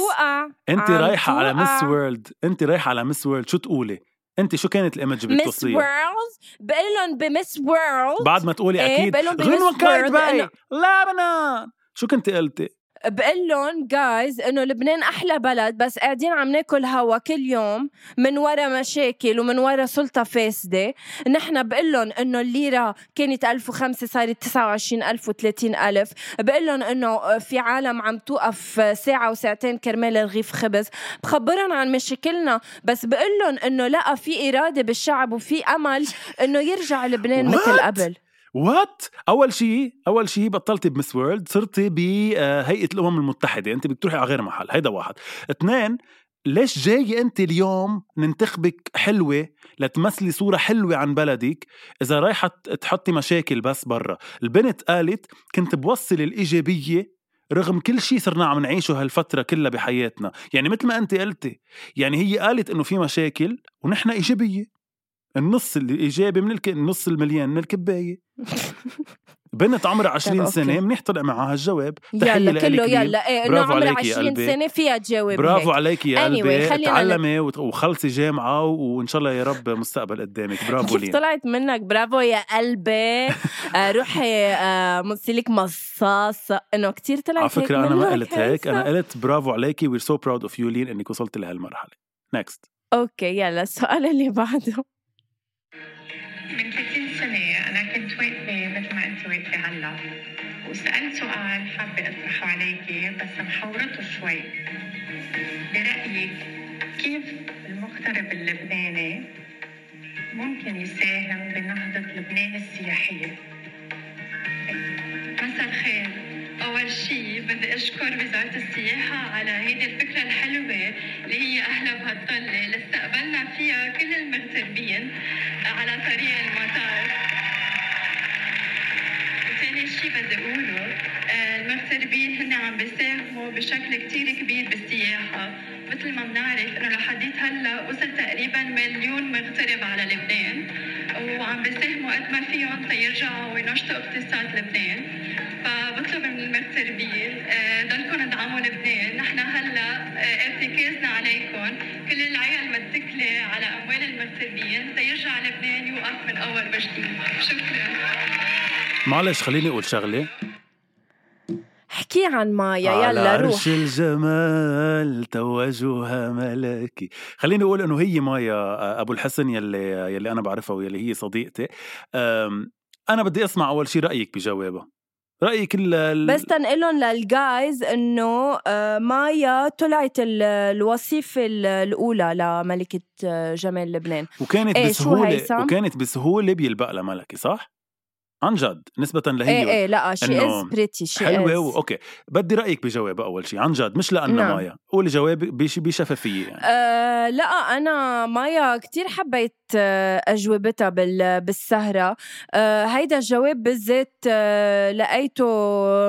انت رايحة على Miss. World انت رايحة على Miss World شو تقولي؟ انت شو كانت ال image اللي Miss World بقول لهم ب Miss World بعد ما تقولي إيه، أكيد. بقول لهم ب Miss باي. لبنان. شو كنت قلتي؟ بقول لهم جايز إنه لبنان أحلى بلد بس قاعدين عم ناكل هوا كل يوم من ورا مشاكل ومن ورا سلطة فاسدة. نحن بقول لهم إنه الليرة كانت 1005 صارت 29000 و30000 بقول لهم إنه في عالم عم توقف ساعة وساعتين كرمال رغيف خبز. بخبرهم عن مشاكلنا بس بقول لهم إنه لا في إرادة بالشعب وفي أمل إنه يرجع لبنان مثل? قبل. وات أول شيء أول شيء بطلتي بمس وورلد صرتي بهيئه الأمم المتحدة انت بدك تروحي على غير محل هيدا واحد. اثنين ليش جاي انت اليوم ننتخبك حلوة لتمثلي صورة حلوة عن بلدك إذا رايحة تحطي مشاكل بس برا؟ البنت قالت كنت بوصل الإيجابية رغم كل شيء صرنا عم نعيشه هالفترة كلها بحياتنا. يعني مثل ما انت قلتي يعني هي قالت إنه في مشاكل ونحن إيجابية. النص الايجابي من الك... النص المليان من الكباية. بنت عمرها 20 أوكي. سنة منيح طلع معها الجواب. يلا كله. يلا إيه إنه برافو عمرها عليكي يا 20 قلبي. سنة فيها تجاوب برافو هيك. عليكي يا Anyway، قلبي. خلينا تعلمي وخلصي جامعة وإن شاء الله يا رب مستقبل قدامك. برافو كيف لين طلعت منك؟ برافو يا قلبي. آه، روحي آه، لك مصاصة. إنه كتير طلعت على فكرة أنا ما قلت هيك. أنا. قلت برافو عليكي. we're so proud of you لين إنك وصلت لهالمرحلة. next okay يلا السؤال اللي بعده. من 30 سنة أنا كنت واقفة مثل ما أنت واقفة هلا. وسألت سؤال حابة أطرحه عليكي بس محورته شوي. برأيك كيف المغترب اللبناني ممكن يساهم بنهضة لبنان السياحية؟ مساء الخير. أول شيء بدي أشكر وزارة السياحة على هيدي الفكرة الحلوة اللي هي أهلا بهالطلة اللي استقبلنا فيها كل المغتربين على طريق المطار. وثاني شيء بدي أقوله آه، المغتربين هن عم بيساهموا بشكل كتير كبير بالسياحة. مثل ما بنعرف إنه لحديت هلأ وصل تقريبا مليون مغترب على لبنان. وعم بيساهموا قد ما فيهم تيرجعوا وينشطوا اقتصاد لبنان. فبطلب من المغتربين آه، ضلكم ادعموا لبنان. نحن هلا آه، ارتكازنا عليكم كل العيال متكله على أموال المغتربين تيرجع لبنان يوقف من أول وجديد شكرا. معلش خليني أقول شغلة. احكي عن مايا يلا روح. عرش الجمال توجها ملكي. خليني أقول إنه هي مايا آه، أبو الحسن يلي يلي أنا بعرفها ويلي هي صديقتي. أنا بدي أسمع أول شيء رأيك بجوابها. رأيك ال ال- بس تنقلهم للجايز إنه آه، مايا طلعت ال- الوصيفة ال- الأولى لملكة آه، جمال لبنان. وكانت إيه، بسهولة؟ وكانت بسهولة بيلبق لها ملكي صح؟ عن جد نسبة لهي إيه إيه لا she is pretty شي حلوة و... okay. بدي رأيك بجوابها أول شيء عن جد مش لأنه نعم. مايا. قولي جواب بش... بشفافية يعني. أه لا أنا مايا كتير حبيت أجوبتها بال- بالسهرة. أه هيدا الجواب بالذات آه، لقيته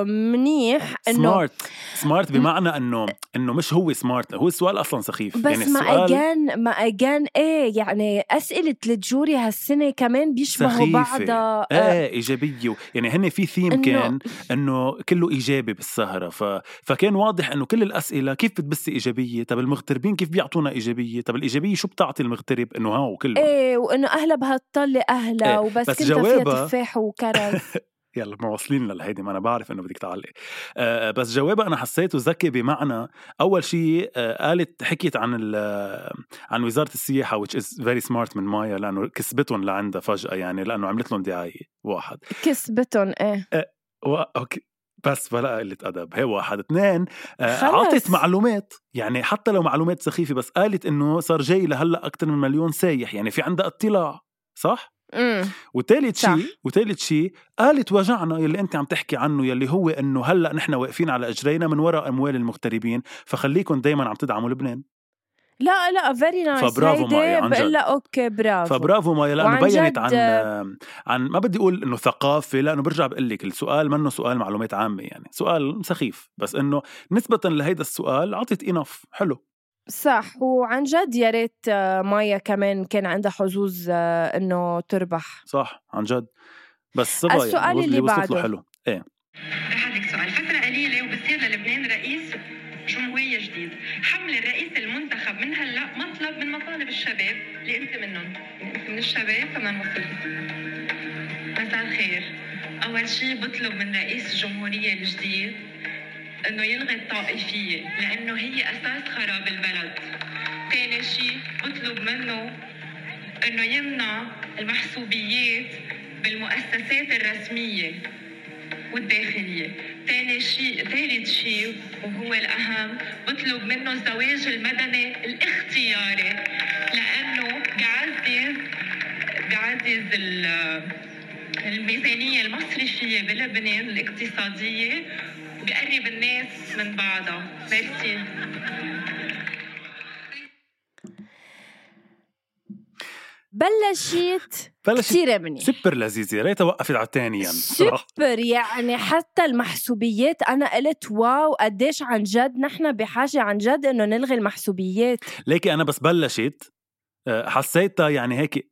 منيح إنه سمارت سمارت بمعنى إنه إنه مش هو smart هو السؤال أصلا سخيف. بس يعني ما أجان ما أجان إيه يعني أسئلة ال jury هالسنة كمان بيشبهوا. بعضها. آه، إيه إيجابية. يعني هن في ثيم إنه- كان إنه كله إيجابي بالسهرة. ف... فكان واضح إنه كل الأسئلة كيف بتبثي إيجابية؟ طب المغتربين كيف بيعطونا إيجابية؟ طب الإيجابية شو بتعطي المغترب؟ إنه هاو كله. إيه وإنه أهلا بهالطله أهلا إيه، وبس بس كنت فيها جوابها- تفاح وكرز. يلا ما واصلين لهيدي ما أنا بعرف إنه بدك تعلق. آه بس جوابها أنا حسيته ذكي بمعنى أول شيء آه قالت حكيت عن ال- عن وزارة السياحة which is very smart من مايا لأنه كسبتهم لعندها فجأة يعني لأنه عملت لهم دعاية واحد. كسبتهم إيه. okay. بس بلا قلة أدب هي واحد اثنين آه،. عطت معلومات يعني حتى لو معلومات سخيفة بس قالت إنه صار جاي لهلأ أكثر من مليون سايح يعني في عندها اطلاع صح؟ امم وثالث. شيء وثالث شيء قالت وجعنا يلي أنت عم تحكي عنه يلي هو إنه هلأ نحن واقفين على إجرينا من وراء أموال المغتربين فخليكم دائما عم تدعموا لبنان لا لا very nice فبرافو مايا، عن بقول okay برافو. فبرافو مايا لأنه بينت جد- عن عن ما بدي أقول إنه ثقافة لأنه برجع بقول لك السؤال منه سؤال معلومات عامة يعني. سؤال سخيف بس إنه نسبة لهيدا السؤال عطت انف حلو. صح. وعن جد يا ريت آه، مايا كمان كان عندها حظوظ آه، إنه تربح. صح عن جد. بس صبايا السؤال اللي وصلت له بعده. حلو. رح أعطيك سؤال فترة قليلة وبصير للبنان رئيس جديد حمل الرئيس المنتخب من هلا مطلب من مطالب الشباب. اللي انت منهم؟ من الشباب كمان مطلوب مساء الخير. أول شيء بطلب من رئيس الجمهورية الجديد إنه يلغي الطائفية لأنه هي أساس خراب البلد. ثاني شيء بطلب منه إنه يمنع المحسوبيات بالمؤسسات الرسمية والداخلية. ثاني شيء ثالث شيء وهو الأهم بطلب منه الزواج المدني الاختياري لأنه بيعزز ال- الميزانية المصرفية بلبنان الاقتصادية وبيقرب الناس من بعضها ميرسي بلشت بلشت كثير منيح. سوبر لذيذه يا ريتها وقفت على الثاني يعني. سوبر يعني حتى المحسوبيات أنا قلت واو قديش عن جد نحن بحاجة عن جد إنه نلغي المحسوبيات. ليكي أنا بس بلشت آه، حسيتها يعني هيك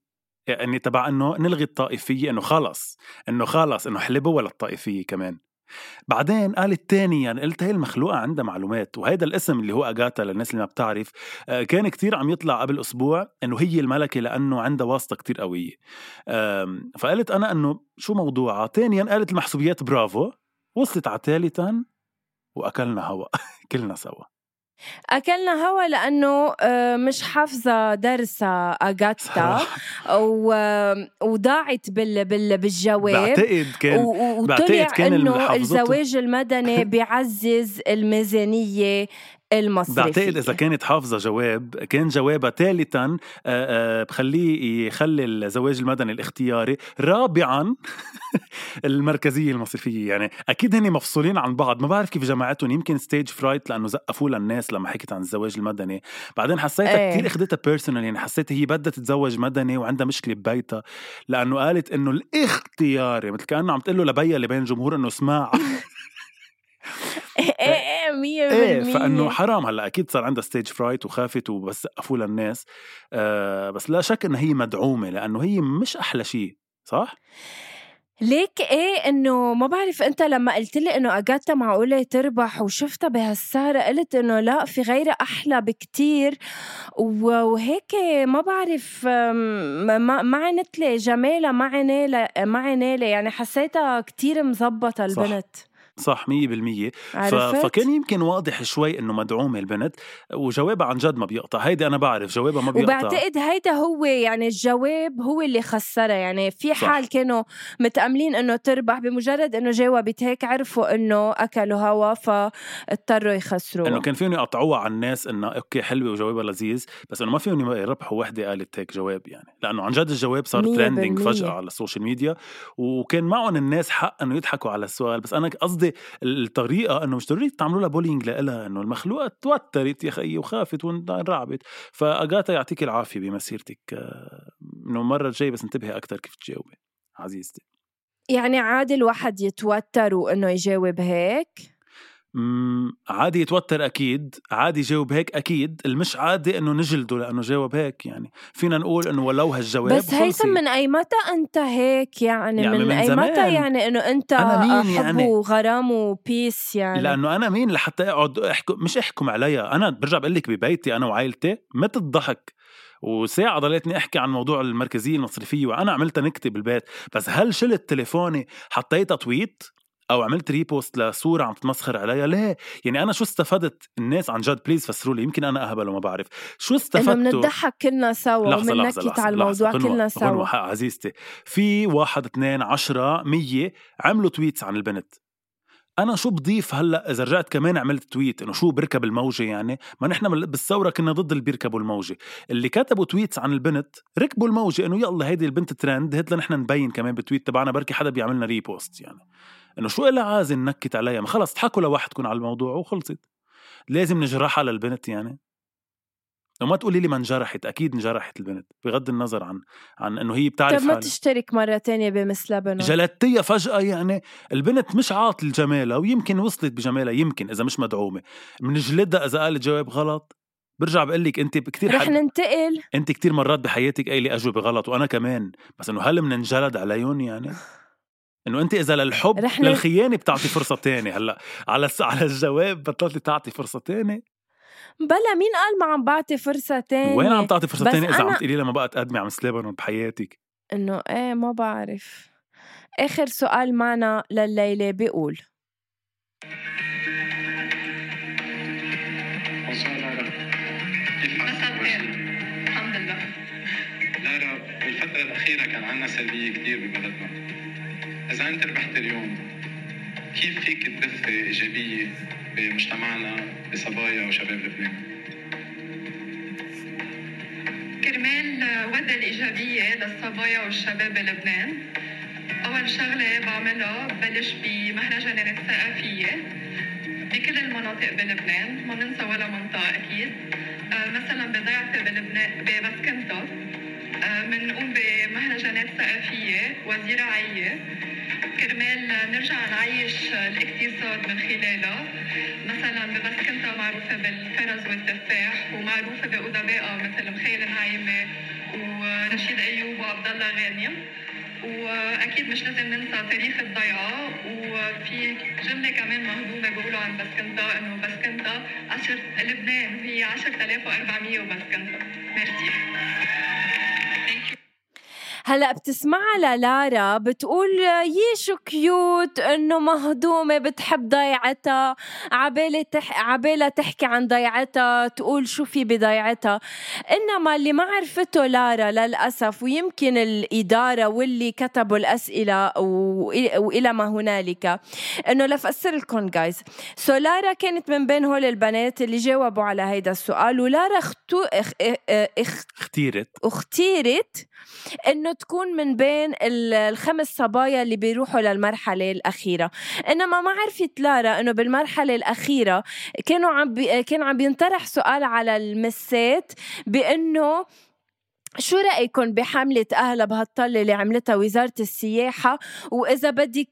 يعني تبع إنه نلغي الطائفية إنه خلص إنه خلص إنه حلبوا ولا الطائفية كمان. بعدين قالت تانيا يعني قلت هي المخلوقة عندها معلومات وهيدا الاسم اللي هو أجاتا للناس اللي ما بتعرف آه، كان كتير عم يطلع قبل أسبوع إنه هي الملكة لأنه عندها واسطة كتير قوية. فقلت أنا إنه شو موضوعها؟ تانيا قالت المحسوبيات برافو وصلت على ثالثا وأكلنا هوا كلنا سوا. أكلنا هوا لأنه آه، مش حافظة درس أجاتا وضاعت بال بال بالجواب. بعتقد كان وطلع إنه الزواج المدني بيعزز الميزانية المصرفي. بعتقد إذا كانت حافظة جواب كان جوابها ثالثا بخليه يخلي الزواج المدني الاختياري رابعا المركزية المصرفية. يعني أكيد هن مفصولين عن بعض. ما بعرف كيف جماعتهم يمكن stage fright لأنه زقفوا للناس لما حكت عن الزواج المدني. بعدين حسيتها إيه. كثير أخذتها personal يعني حسيت هي بدها تتزوج مدني وعندها مشكلة ببيتها. لأنه قالت إنه الاختياري مثل كأنه عم تقول له لبيا اللي بين الجمهور إنه اسمع. إيه إيه مية إيه فإنه حرام. هلأ أكيد صار عندها stage fright وخافت وبس سقفوا للناس. آه بس لا شك انها هي مدعومة لأنه هي مش أحلى شيء صح؟ ليك إيه إنه ما بعرف أنت لما قلت لي إنه اجاتا معقولة تربح وشفتها بهالسهرة قلت إنه لا في غيرها أحلى بكتير. وهيك ما بعرف ما عنت لي جمالها ما عنالي ما يعني حسيتها كتير مزبطة البنت. صح. صح 100% ف... فكان يمكن واضح شوي إنه مدعومه البنت وجوابها عن جد ما بيقطع. هيدي أنا بعرف جوابها ما بيقطع. وبعتقد هيدا هو يعني الجواب هو اللي خسرها. يعني في حال صح. كانوا متأملين إنه تربح بمجرد إنه جاوبت هيك عرفوا إنه أكلوا هوا فاضطروا يخسروا إنه كان فيهم يقطعوها على الناس إنه أوكي حلوة وجوابها لذيذ بس إنه ما فيهم يربحوا وحدة قالت هيك جواب يعني. لأنه عن جد الجواب صار trending فجأة على ال social media وكان معهم الناس حق إنه يضحكوا على السؤال. بس أنا قصدي قصدي الطريقة أنه مش ضروري تعملوا لها بولينج لها إنه المخلوقه توترت يا خيي وخافت وانرعبت. فأجاتا يعطيك العافية بمسيرتك إنه المرة الجاية بس انتبهي أكثر كيف تجاوبي عزيزتي. يعني عادي الواحد يتوتر وإنه يجاوب هيك؟ عادي يتوتر أكيد عادي يجاوب هيك أكيد المش عادي إنه نجلده لأنه جاوب هيك يعني فينا نقول إنه ولو هالجواب بس هيثم من أي متى أنت هيك؟ يعني, يعني من, من أي متى يعني إنه أنت أنا مين يعني؟ وغرام و peace يعني؟ لأنه أنا مين لحتى أقعد أحكم مش أحكم عليها أنا برجع بقول لك ببيتي أنا وعائلتي مت الضحك؟ وساعة ضليتني أحكي عن موضوع المركزية المصرفية وأنا عملتها نكتة بالبيت بس هل شلت تليفوني حطيتها tweet؟ أو عملت repost لصورة عم تتمسخر عليها؟ ليه يعني أنا شو استفدت الناس عن جد؟ please فسروا لي يمكن أنا أهبل وما بعرف. شو استفدت انه بنضحك كلنا سوا وبننكت على الموضوع لحظة كلنا سوا. عزيزتي. في واحد اثنين عشرة مية عملوا tweets عن البنت. أنا شو بضيف هلأ إذا رجعت كمان عملت tweet إنه شو بركب الموجة يعني؟ ما نحن بالثورة كنا ضد اللي بيركبوا الموجة. اللي كتبوا tweets عن البنت ركبوا الموجة إنه يلا هيدي البنت ترند هات لنحن نبين كمان بال tweet تبعنا بركي حدا بيعملنا repost يعني. إنه شو إلها عازم نكت عليها؟ ما خلص اضحكوا لوحدكم على الموضوع وخلصت. لازم نجرحها للبنت يعني. وما تقولي لي ما انجرحت أكيد انجرحت البنت بغض النظر عن عن إنه هي بتعرف طب ما تشترك مرة تانية بمس لبنان؟ جلدتيها فجأة يعني البنت مش عاطل جمالها ويمكن وصلت بجمالها يمكن إذا مش مدعومة. بنجلدها إذا قالت جواب غلط برجع بقول لك أنت كثير رح حد... ننتقل. أنت كثير مرات بحياتك قايلة أجوبة غلط وأنا كمان. بس إنه هل بننجلد عليهم يعني؟ إنه أنت إذا للحب رحلة... للخيانة بتعطي فرصة تانية. هلأ على على الجواب بطلتي تعطي فرصة تانية. بلا مين قال ما عم بعطي فرصة تانية؟ وين عم تعطي فرصة تانية إذا أنا... عم تقولي لها ما بقى تقدمي عم سليبرون بحياتك؟ إنه إيه ما بعرف. آخر سؤال معنا لليلة بيقول الحمد لله. لارا بالفترة الأخيرة كان عنا سلبية كثير ببلدنا. إذا أنت ربحت اليوم كيف فيك تدفي إيجابية بمجتمعنا بصبايا وشباب لبنان؟ كرمال ودا الإيجابية للصبايا والشباب بلبنان أول شغلة بعملها ببلش بمهرجانات ثقافية بكل المناطق بلبنان ما ننسى ولا منطقة أكيد. آه، مثلا بضيعتي بلبنان ببسكنتا بنقوم آه، بمهرجانات ثقافية وزراعية. كرمال نرجع نعيش الاقتصاد من خلالها مثلا بمسكنتا معروفة بالفرز والتفاح ومعروفة بأدبائها مثل مخيل نعيمة ورشيد أيوب وعبد الله غانم. وأكيد مش لازم ننسى تاريخ الضيعة. وفي جملة كمان مهضومة بيقولوا عن بسكنتا إنه بسكنتا عشر لبنان هي 10400 وبسكنتا ميرسي. هلا بتسمعها للارا بتقول يي شو cute إنه مهضومة بتحب ضيعتها عبالة تح... عبالة تحكي عن ضيعتها تقول شو في بضيعتها. إنما اللي ما عرفته لارا للأسف ويمكن الإدارة واللي كتبوا الأسئلة و... وإلى ما هنالك إنه لفسر لكم guys so لارا كانت من بين هول البنات اللي جاوبوا على هيدا السؤال ولارا اختو... اخ... اخ... اختيرت. اختيرت إنه تكون من بين الخمس صبايا اللي بيروحوا للمرحلة الأخيرة. إنما ما عرفت لارا إنه بالمرحلة الأخيرة كانوا عم بي كان عم بينطرح سؤال على المسات بإنه شو رأيكم بحملة أهلا بهالطلة اللي عملتها وزارة السياحة؟ وإذا بدك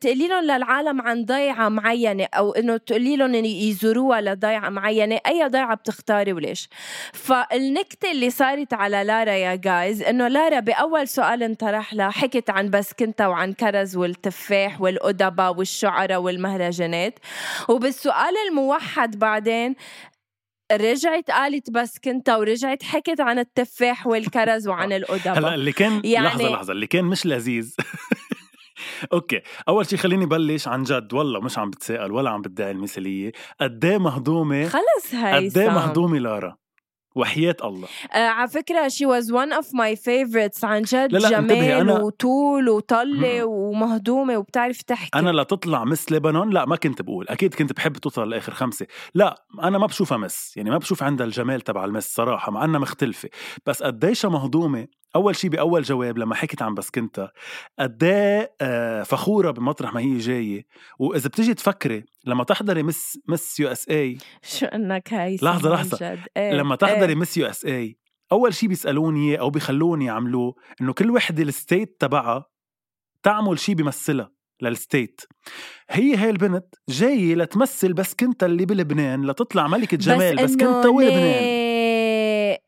تقولي لهم للعالم عن ضيعة معينة أو إنه تقولي لهم يزوروها لضيعة معينة أي ضيعة بتختاري وليش؟ فالنكتة اللي صارت على لارا يا guys إنه لارا بأول سؤال انطرح لها حكت عن بسكنتا وعن كرز والتفاح والأدباء والشعراء والمهرجانات. وبالسؤال الموحد بعدين رجعت قالت بس كنت ورجعت حكت عن التفاح والكرز وعن الأدباء هلا اللي كان يعني... لحظة لحظة. اللي كان مش لذيذ. okay. أول شيء خليني بلش عن جد. والله مش عم بتساءل ولا عم بدعي المثاليه قد إيه مهضومه خلص هاي قد إيه مهضومة لارا؟ وحياة الله. آه على فكرة she was one of my favorites عن جد. لا لا جمال أنا... وطول وطلة ومهضومة وبتعرف تحكي. أنا لا تطلع مس لبنان لا ما كنت بقول. أكيد كنت بحب توصل لآخر خمسة. لا أنا ما بشوفها مس. يعني ما بشوف عندها الجمال تبع المس صراحة مع أنها مختلفة. بس قديشها مهضومة أول شيء بأول جواب لما حكيت عن بسكنتا قد إيه فخورة بمطرح ما هي جاية؟ وإذا بتيجي تفكري لما تحضري Miss Miss USA شو إنك هاي لحظة لحظة. إيه لما تحضري إيه. Miss USA أول شيء بيسألوني أو بيخلوني يعملوه إنه كل وحدة ال state تبعها تعمل شيء بيمثلها لل state. هي هاي البنت جاية لتمثل بسكنتا اللي بلبنان لتطلع ملكة جمال بس, بسكنتا ولبنان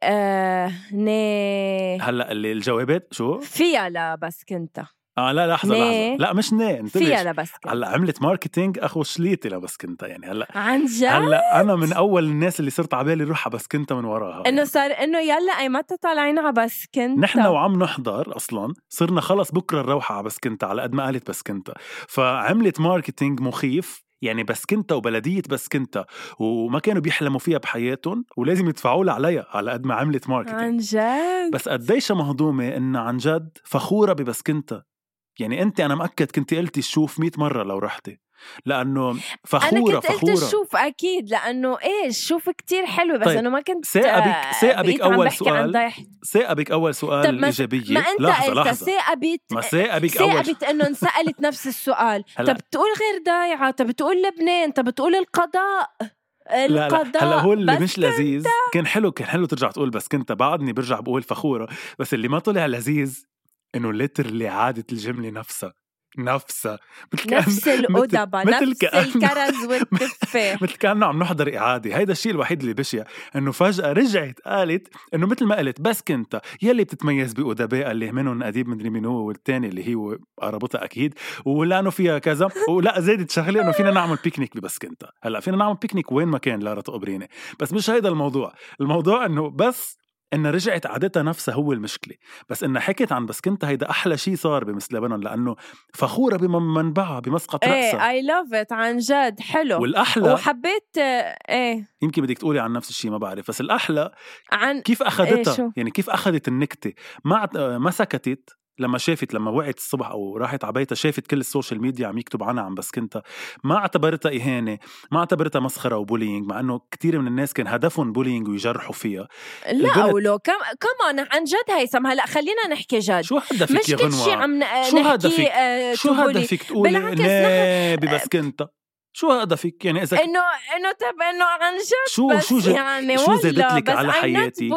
آه ني. هلا اللي الجوابات شو؟ فيها لبسكنتا. آه لا لحظه لحظة. لا مش ني انتبه فيها لبسكنتا. هلا عملت marketing أخو شليتي لبسكنتا يعني هلا. عن جد؟ هلا أنا من أول الناس اللي صرت على بالي روح على بسكنتا من وراها إنه صار إنه يلا أي متى طالعين على بسكنتا. نحن وعم نحضر أصلا صرنا خلص بكرة نروح على بسكنتا على قد ما قالت بسكنتا. فعملت marketing مخيف يعني بسكنتا وبلدية بسكنتا وما كانوا بيحلموا فيها بحياتهم ولازم يدفعوا لها عليها على قد ما عملت marketing عن جد؟ بس قديش مهضومة إنها عن جد فخورة ببسكنتا؟ يعني أنت أنا مأكد كنت قلتي شوف 100 مرة لو رحتي. لأنه فخورة أنا كنت فخورة. قلت شوف أكيد لأنه إيش؟ شوف كتير حلو بس طيب. انه ما كنت ثاقبك ثاقبك أول سؤال ثاقبك أول سؤال طب إيجابية. ما أنت لحظة لحظة. ثاقبت ما ثاقبك أول ثاقبت إنه انسألت نفس السؤال. طب تقول غير ضايعة طب تقول لبنان طب تقول القضاء القضاء لا لا هلا هو اللي مش لذيذ. كان حلو كان حلو ترجع تقول بسكنتا بعدني برجع بقول فخورة. بس اللي ما طلع لذيذ إنه literally عادت الجملة نفسها. نفسها. مثل نفس الأدباء نفس الكرز والتفاح مثل كأنه عم نحضر إعادة. هيدا الشيء الوحيد اللي بشع إنه فجأة رجعت قالت إنه مثل ما قلت بسكنتا. يلي بتتميز بأدباء اللي منهم أديب مدري مين هو والتاني اللي هي قربتها أكيد. ولأنه فيها كذا. ولا زادت شغلة إنه فينا نعمل بيكنيك ببس كنت. هلأ فينا نعمل بيكنيك وين ما كان لارا تقبريني بس مش هيدا الموضوع. الموضوع إنه بس انها رجعت عادتها نفسها هو المشكلة. بس انها حكت عن بسكنتا هيدا أحلى شيء صار بمثل لبنان لأنه فخورة بمنبعها بمسقط رأسها. إيه I love it عن جد حلو. والأحلى وحبيت إيه. يمكن بدك تقولي عن نفس الشيء ما بعرف. بس الأحلى عن كيف أخذتها؟ إيه يعني كيف أخذت النكتة؟ ما ما سكتت لما شافت لما وعت الصبح أو راحت على بيتها شافت كل ال social media عم يكتب عنها عن بسكنتا ما اعتبرتها إهانة ما اعتبرتها مسخرة و bullying مع إنه كثير من الناس كان هدفهم bullying ويجرحوا فيها. لا ولو كم كمان عن جد هيثم هلا خلينا نحكي جد. شو هدفك مش يا شيء عم شو هدفك؟ آه شو هدفك تقولي بالعكس كنت؟ شو هدفك يعني إذا انه إنه طب إنه عن جد شو بس شو يعني شو والله زادت لك على حياتي؟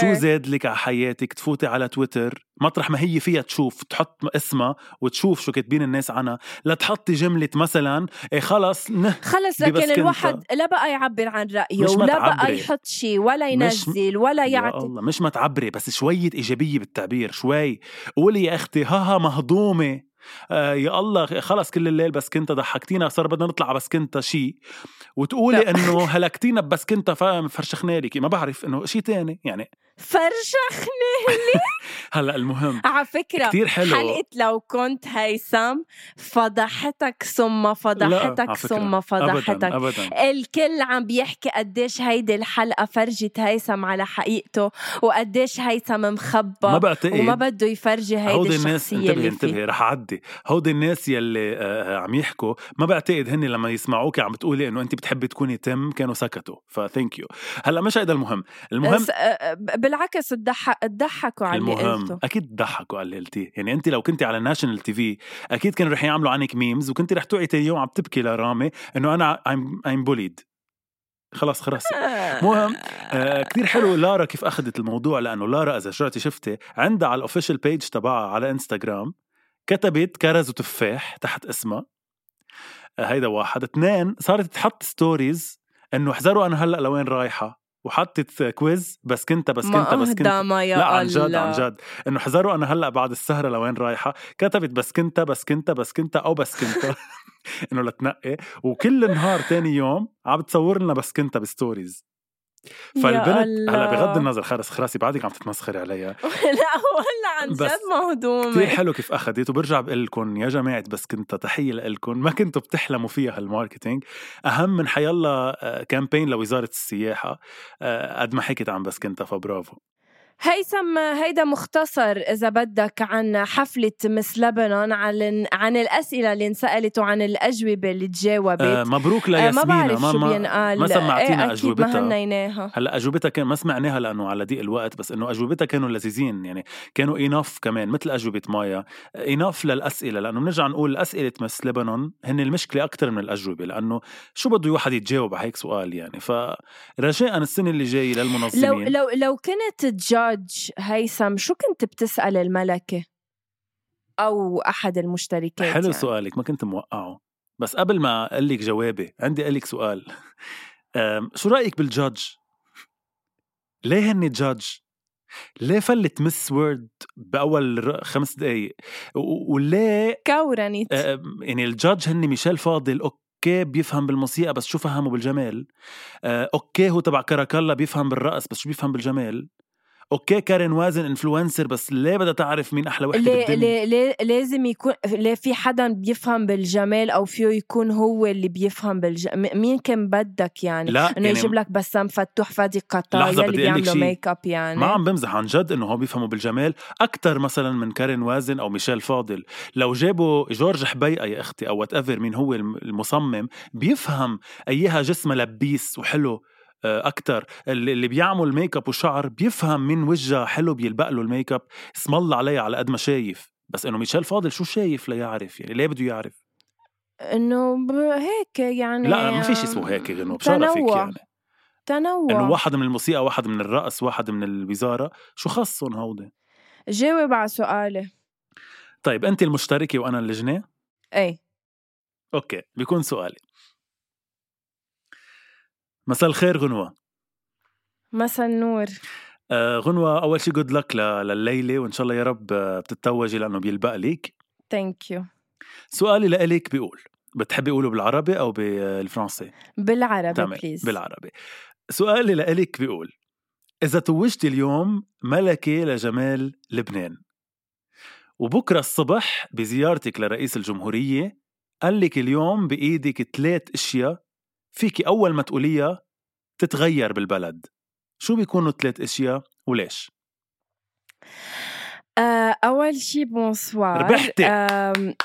شو زاد لك على حياتك؟ تفوتي على تويتر مطرح ما هي فيها تشوف تحط اسمها وتشوف شو كاتبين الناس عنها. لا تحطي جملة مثلا إيه خلص نه خلص لكن الواحد لا بقى يعبر عن ما ولا بقى. يحط شيء ولا ينزل ولا يا يعطي. الله مش ما تعبري بس شوية إيجابية بالتعبير شوي. قولي يا أختي ها ها مهضومة. آه يا الله خلص كل الليل بس كنت ضحكتينا صار بدنا نطلع على بس كنت شيء وتقولي. إنه هلكتينا بس كنت فرشخنا لك ما بعرف إنه شيء تاني يعني. فرشخني هلا المهم على فكرة كتير حلو. حلقة لو كنت هيثم فضحتك ثم فضحتك. ثم فضحتك. ابدا ابدا. الكل عم بيحكي قديش هيدي الحلقة فرجت هيثم على حقيقته وقديش هيثم مخبى ما بعتقد وما بده يفرجي هيدي هودي الناس انتبهي انتبهي رح أعدي. هودي الناس يلي آه، عم يحكوا ما بعتقد هن لما يسمعوك عم بتقولي إنه انت بتحبي تكوني تم كانوا سكتوا. فثانك يو هلا مش هيدا المهم. المهم بس آه، بالعكس تضحك تضحكوا على اللي قلته. أكيد ضحكوا على اللي قلتيه. يعني انت لو كنتي على national TV أكيد كانوا رح يعملوا عنك memes وكنتي رح توعي تاني يوم عم تبكي لرامي إنه أنا I'm bullied خلاص خلاص. مهم آه كثير حلو لارا كيف أخذت الموضوع لأنه لارا إذا رجعتي شفتي عندها على ال official page تبعها على انستغرام كتبت كرز وتفاح تحت اسمها. آه هيدا واحد. اثنين صارت تحط stories إنه احذروا أنا هلأ لوين رايحة. وحطت كويز بس كنت بس كنت بس كنت. أهدى ما يا لا عن جد عن جد. إنه احذروا أنا هلأ بعد السهرة لوين رايحة. كتبت بس كنت بس كنت بس كنت أو بس كنت. إنه لتنقي. وكل نهار تاني يوم عم بتصور لنا بسكنتا ب stories. فالبنت هلأ بغض. النظر خلص خراسي بعدك عم تتمسخري عليها لا ولا عن جد مهضومة. كثير حلو كيف أخذت وبرجع بقول لكم يا جماعة بسكنتا تحيه لكم ما كنتوا بتحلموا فيها هال marketing. أهم من حيلا campaign لوزارة السياحة. آه، قد ما حكيت عن بسكنتا فبرافو. هيثم هيدا مختصر إذا بدك عن حفلة Miss لبنان عن عن الأسئلة اللي انسألت وعن الأجوبة اللي تجاوبت. آه مبروك آه، ما بعرف شو بينقال. ما سمعتينا إيه أكيد ما هنيناها. هلا أجوبتها كان ما سمعناها لأنه على ضيق الوقت بس إنه أجوبتها كانوا لذيذين. يعني كانوا اناف كمان مثل أجوبة مايا. اناف للأسئلة لأنه بنرجع نقول أسئلة مس لبنان هن المشكلة أكثر من الأجوبة لأنه شو بده الواحد يتجاوب على هيك سؤال يعني. فرجاء السنة اللي جاية لو للمنظمين. لو لو كنت جادج هيثم شو كنت بتسأل الملكة؟ أو أحد المشتركات حلو يعني. سؤالك ما كنت موقعه. بس قبل ما أقول لك جوابي عندي لك سؤال. شو رأيك بالجادج؟ ليه هني judge؟ ليه فلت Miss World بأول خمس دقائق وليه current. يعني ال judge هني ميشيل فاضل أوكي بيفهم بالموسيقى بس شو فهمه بالجمال. أه، أوكي هو تبع كاراكالا بيفهم بالرقص بس شو بيفهم بالجمال. أوكي كارين وازن influencer بس ليه بدها تعرف مين أحلى وحده ليه بالدنيا ليه ليه لازم يكون ليه في حدا بيفهم بالجمال أو فيه يكون هو اللي بيفهم بالجمال مين كان بدك يعني؟ لا إنه يعني يجيب لك بسام فتوح فادي لحظة، اللي بيعملوا. make up يعني. ما عم بمزح عن جد إنه هو بيفهموا بالجمال أكثر مثلا من كارين وازن أو ميشيل فاضل. لو جابوا جورج حبيقه يا أختي أو whatever مين هو الم- المصمم بيفهم أيها جسمها لبيس وحلو. أكثر اللي بيعمل make up وشعر بيفهم من وجهها حلو بيلبق له ال make up اسم الله عليه على قد ما شايف. بس إنه ميشيل فاضل شو شايف ليعرف يعني ليه بده يعرف؟ إنه ب- هيك يعني لا ما فيش اسمه هيك غنوه بشرفك. يعني. تنوع. إنه واحد من الموسيقى واحد من الرقص واحد من الوزارة. شو خصهم هودي؟ جاوب على سؤالي. طيب انت المشتركة وأنا اللجنة؟ إيه. أوكي بيكون سؤالي. مساء الخير غنوة. مسا النور. آه غنوة أول شي good luck لليلة وإن شاء الله يا رب آه، بتتوجي لأنه بيلبق ليك. thank you سؤالي لإلك بيقول بتحبي أقوله بالعربي أو بالفرنسي؟ بالعربي تمام بليز بالعربي. سؤالي لإلك بيقول إذا توجتي اليوم ملكة لجمال لبنان وبكرة الصبح بزيارتك لرئيس الجمهورية قال لك اليوم بإيدك ثلاث أشياء فيكي أول ما تقوليها تتغير بالبلد شو بيكونوا ثلاث أشياء وليش؟ آه، أول شي بونسوار ربحتي.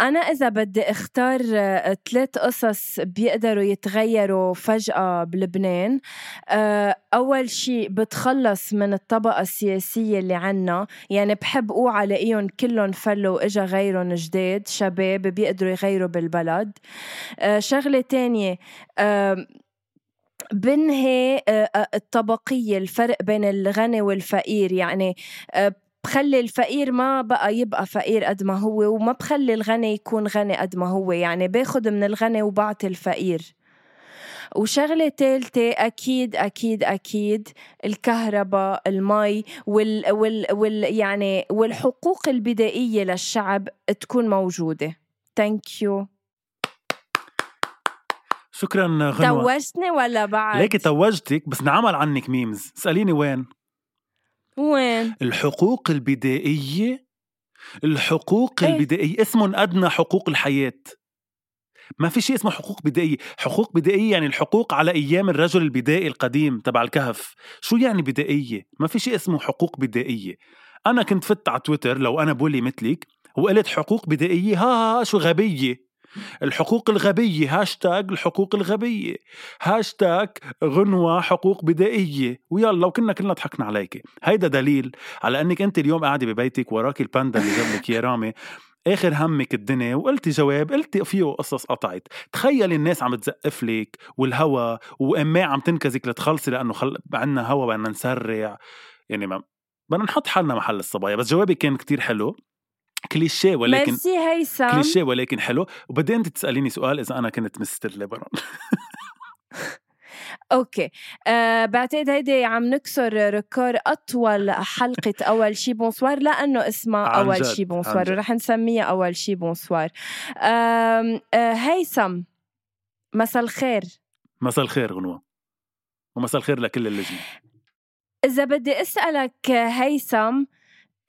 أنا إذا بدي أختار آه، ثلاث قصص بيقدروا يتغيروا فجأة بلبنان آه، أول شيء بتخلص من الطبقة السياسية اللي عنا يعني بحب أوعى لاقيهم كلهم فلوا وإجا غيرهم جداد شباب بيقدروا يغيروا بالبلد. آه، شغلة تانية بنهي الطبقية الفرق بين الغني والفقير يعني بخلي الفقير ما بقى يبقى فقير قد ما هو وما بخلي الغني يكون غني قد ما هو. يعني باخد من الغني وبعطي الفقير. وشغلة تالتة أكيد أكيد أكيد الكهرباء المي وال, وال, وال يعني والحقوق البدائية للشعب تكون موجودة. ثانك يو شكرا غنوة. توجتني ولا بعد؟ ليكي توجتك بس نعمل عنك ميمز اسأليني وين؟ وين؟ الحقوق البدائية الحقوق إيه؟ البدائية اسم أدنى حقوق الحياة ما في شيء اسمه حقوق بدائية حقوق بدائية يعني الحقوق على أيام الرجل البدائي القديم تبع الكهف شو يعني بدائية؟ ما في شيء اسمه حقوق بدائية أنا كنت فت على تويتر لو أنا بولي مثلك وقلت حقوق بدائية ها, ها شو غبية الحقوق الغبية هاشتاج الحقوق الغبية. هاشتاج غنوة حقوق بدائية. ويلا وكنا كلنا ضحكنا عليك هيدا دليل على أنك أنت اليوم قاعدة ببيتك وراك الباندا اللي جنبك يا رامي. آخر همك الدنيا وقلتي جواب قلتي فيه قصص قطعت. تخيلي الناس عم تزقف لك والهوا وايميه عم تنكزك لتخلصي لأنه خل... عندنا هوا بدنا نسرع. يعني ما بدنا نحط حالنا محل الصبايا. بس جوابي كان كتير حلو. كليشيه ولكن ميرسي هيثم. كليشيه ولكن حلو. وبعدين انت تسأليني سؤال إذا أنا كنت Mister Lebanon. okay. أه بعتقد هيدي عم نكسر record أطول حلقة أول شي bonsoir لأنه اسمها أول شي bonsoir ورح نسميها أول شي bonsoir. أه هيثم مساء الخير. مساء الخير غنوة. ومساء الخير لكل اللجنة. إذا بدي أسألك هيثم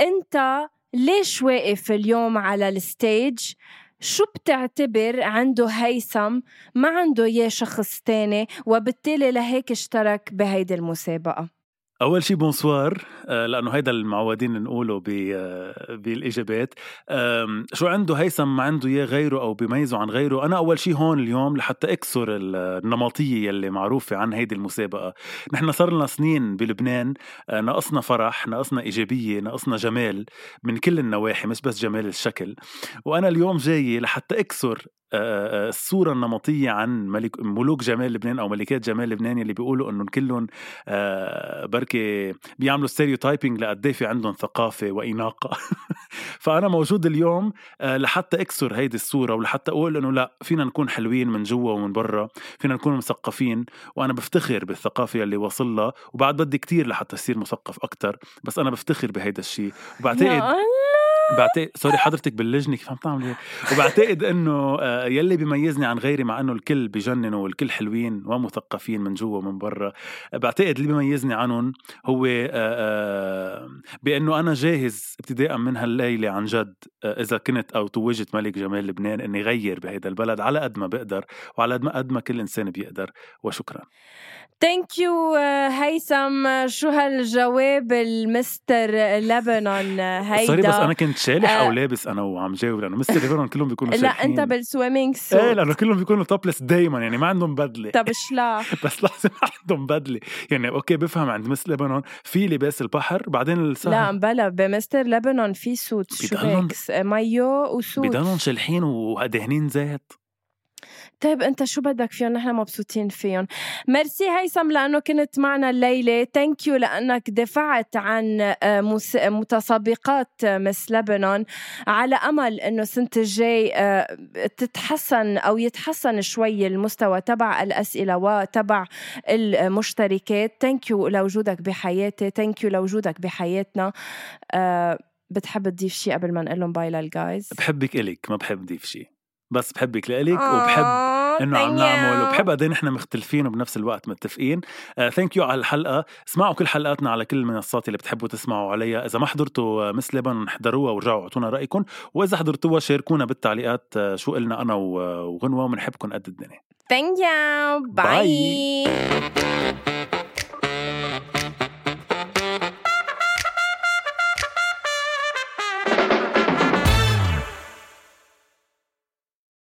أنت ليش واقف اليوم على ال stage؟ شو بتعتبر عنده هيثم؟ ما عنده اياه شخص تاني وبالتالي لهيك اشترك بهيدي المسابقة. أول شيء bonsoir آه، لأنه هيدا المعودين نقوله آه، بالإجابات. شو عنده هيثم ما عنده إياه غيره أو بيميزه عن غيره؟ أنا أول شيء هون اليوم لحتى أكسر النمطية يلي معروفة عن هيدي المسابقة. نحن صار لنا سنين بلبنان آه، ناقصنا فرح ناقصنا إيجابية ناقصنا جمال من كل النواحي مش بس جمال الشكل. وأنا اليوم جاي لحتى أكسر الصورة النمطية عن ملك ملوك جمال لبنان أو ملكات جمال لبنان اللي بيقولوا إنهم كلهم بركي بيعملوا ستيريوتايبنج لقد في عندهم ثقافة وإناقة. فأنا موجود اليوم لحتى أكسر هيدي الصورة ولحتى أقول إنه لا فينا نكون حلوين من جوا ومن برا فينا نكون مثقفين وأنا بفتخر بالثقافة اللي وصل لها وبعد بدي كتير لحتى أصير مثقف أكتر بس أنا بفتخر بهيدا الشيء وبعتقد بعتقد سوري حضرتك باللجنه كيف عم تعملي وبعتقد إنه آه، يلي بيميزني عن غيري مع إنه الكل بجننوا والكل حلوين ومثقفين من جوا ومن برا بعتقد اللي بيميزني عنهم هو آه، آه، بإنه أنا جاهز ابتداء من هالليلة عن جد إذا كنت أو توجت ملك جمال لبنان إني غير بهيدا البلد على قد ما بقدر وعلى قد ما كل إنسان بيقدر وشكرا. thank you هيثم شو هالجواب المستر لبنان؟ هيدا. sorry بس أنا كنت شالح أو آه. لابس؟ أنا وعم جاوب لأنه مستر لبنان كلهم بيكونوا لا أنت بال swimming suit إيه لأنه كلهم بيكونوا topless دايما يعني ما عندهم بدلة. طب شلا بس لازم عندهم بدلة. يعني okay بفهم عند مستر لبنان. في لباس البحر بعدين السهر لا بلا بمستر لبنان في suit شو مايو و suit بضلهم شلحين ودهنين زيت. طيب أنت شو بدك فيهم؟ نحن مبسوطين فيهم. ميرسي هيثم لأنه كنت معنا الليلة. thank you لأنك دفعت عن آه، متسابقات Miss لبنان على أمل إنه السنة الجاي آه، تتحسن أو يتحسن شوي المستوى تبع الأسئلة وتبع المشتركات. thank you لوجودك بحياتي. thank you لوجودك بحياتنا. آه، بتحب تضيف شيء قبل ما نقول لهم bye لل guys بحبك إلك. ما بحب ضيف شيء بس بحبك لإلك وبحب إنه عم نعمل وبحب قد إيه نحن مختلفين وبنفس الوقت متفقين. thank uh, you على الحلقة. اسمعوا كل حلقاتنا على كل المنصات اللي بتحبوا تسمعوا عليها. إذا ما حضرتوا Miss لبنان احضروها ورجعوا أعطونا رأيكم. وإذا حضرتوها شاركونا بالتعليقات uh, شو قلنا أنا وغنوة وبنحبكم قد الدنيا. thank you bye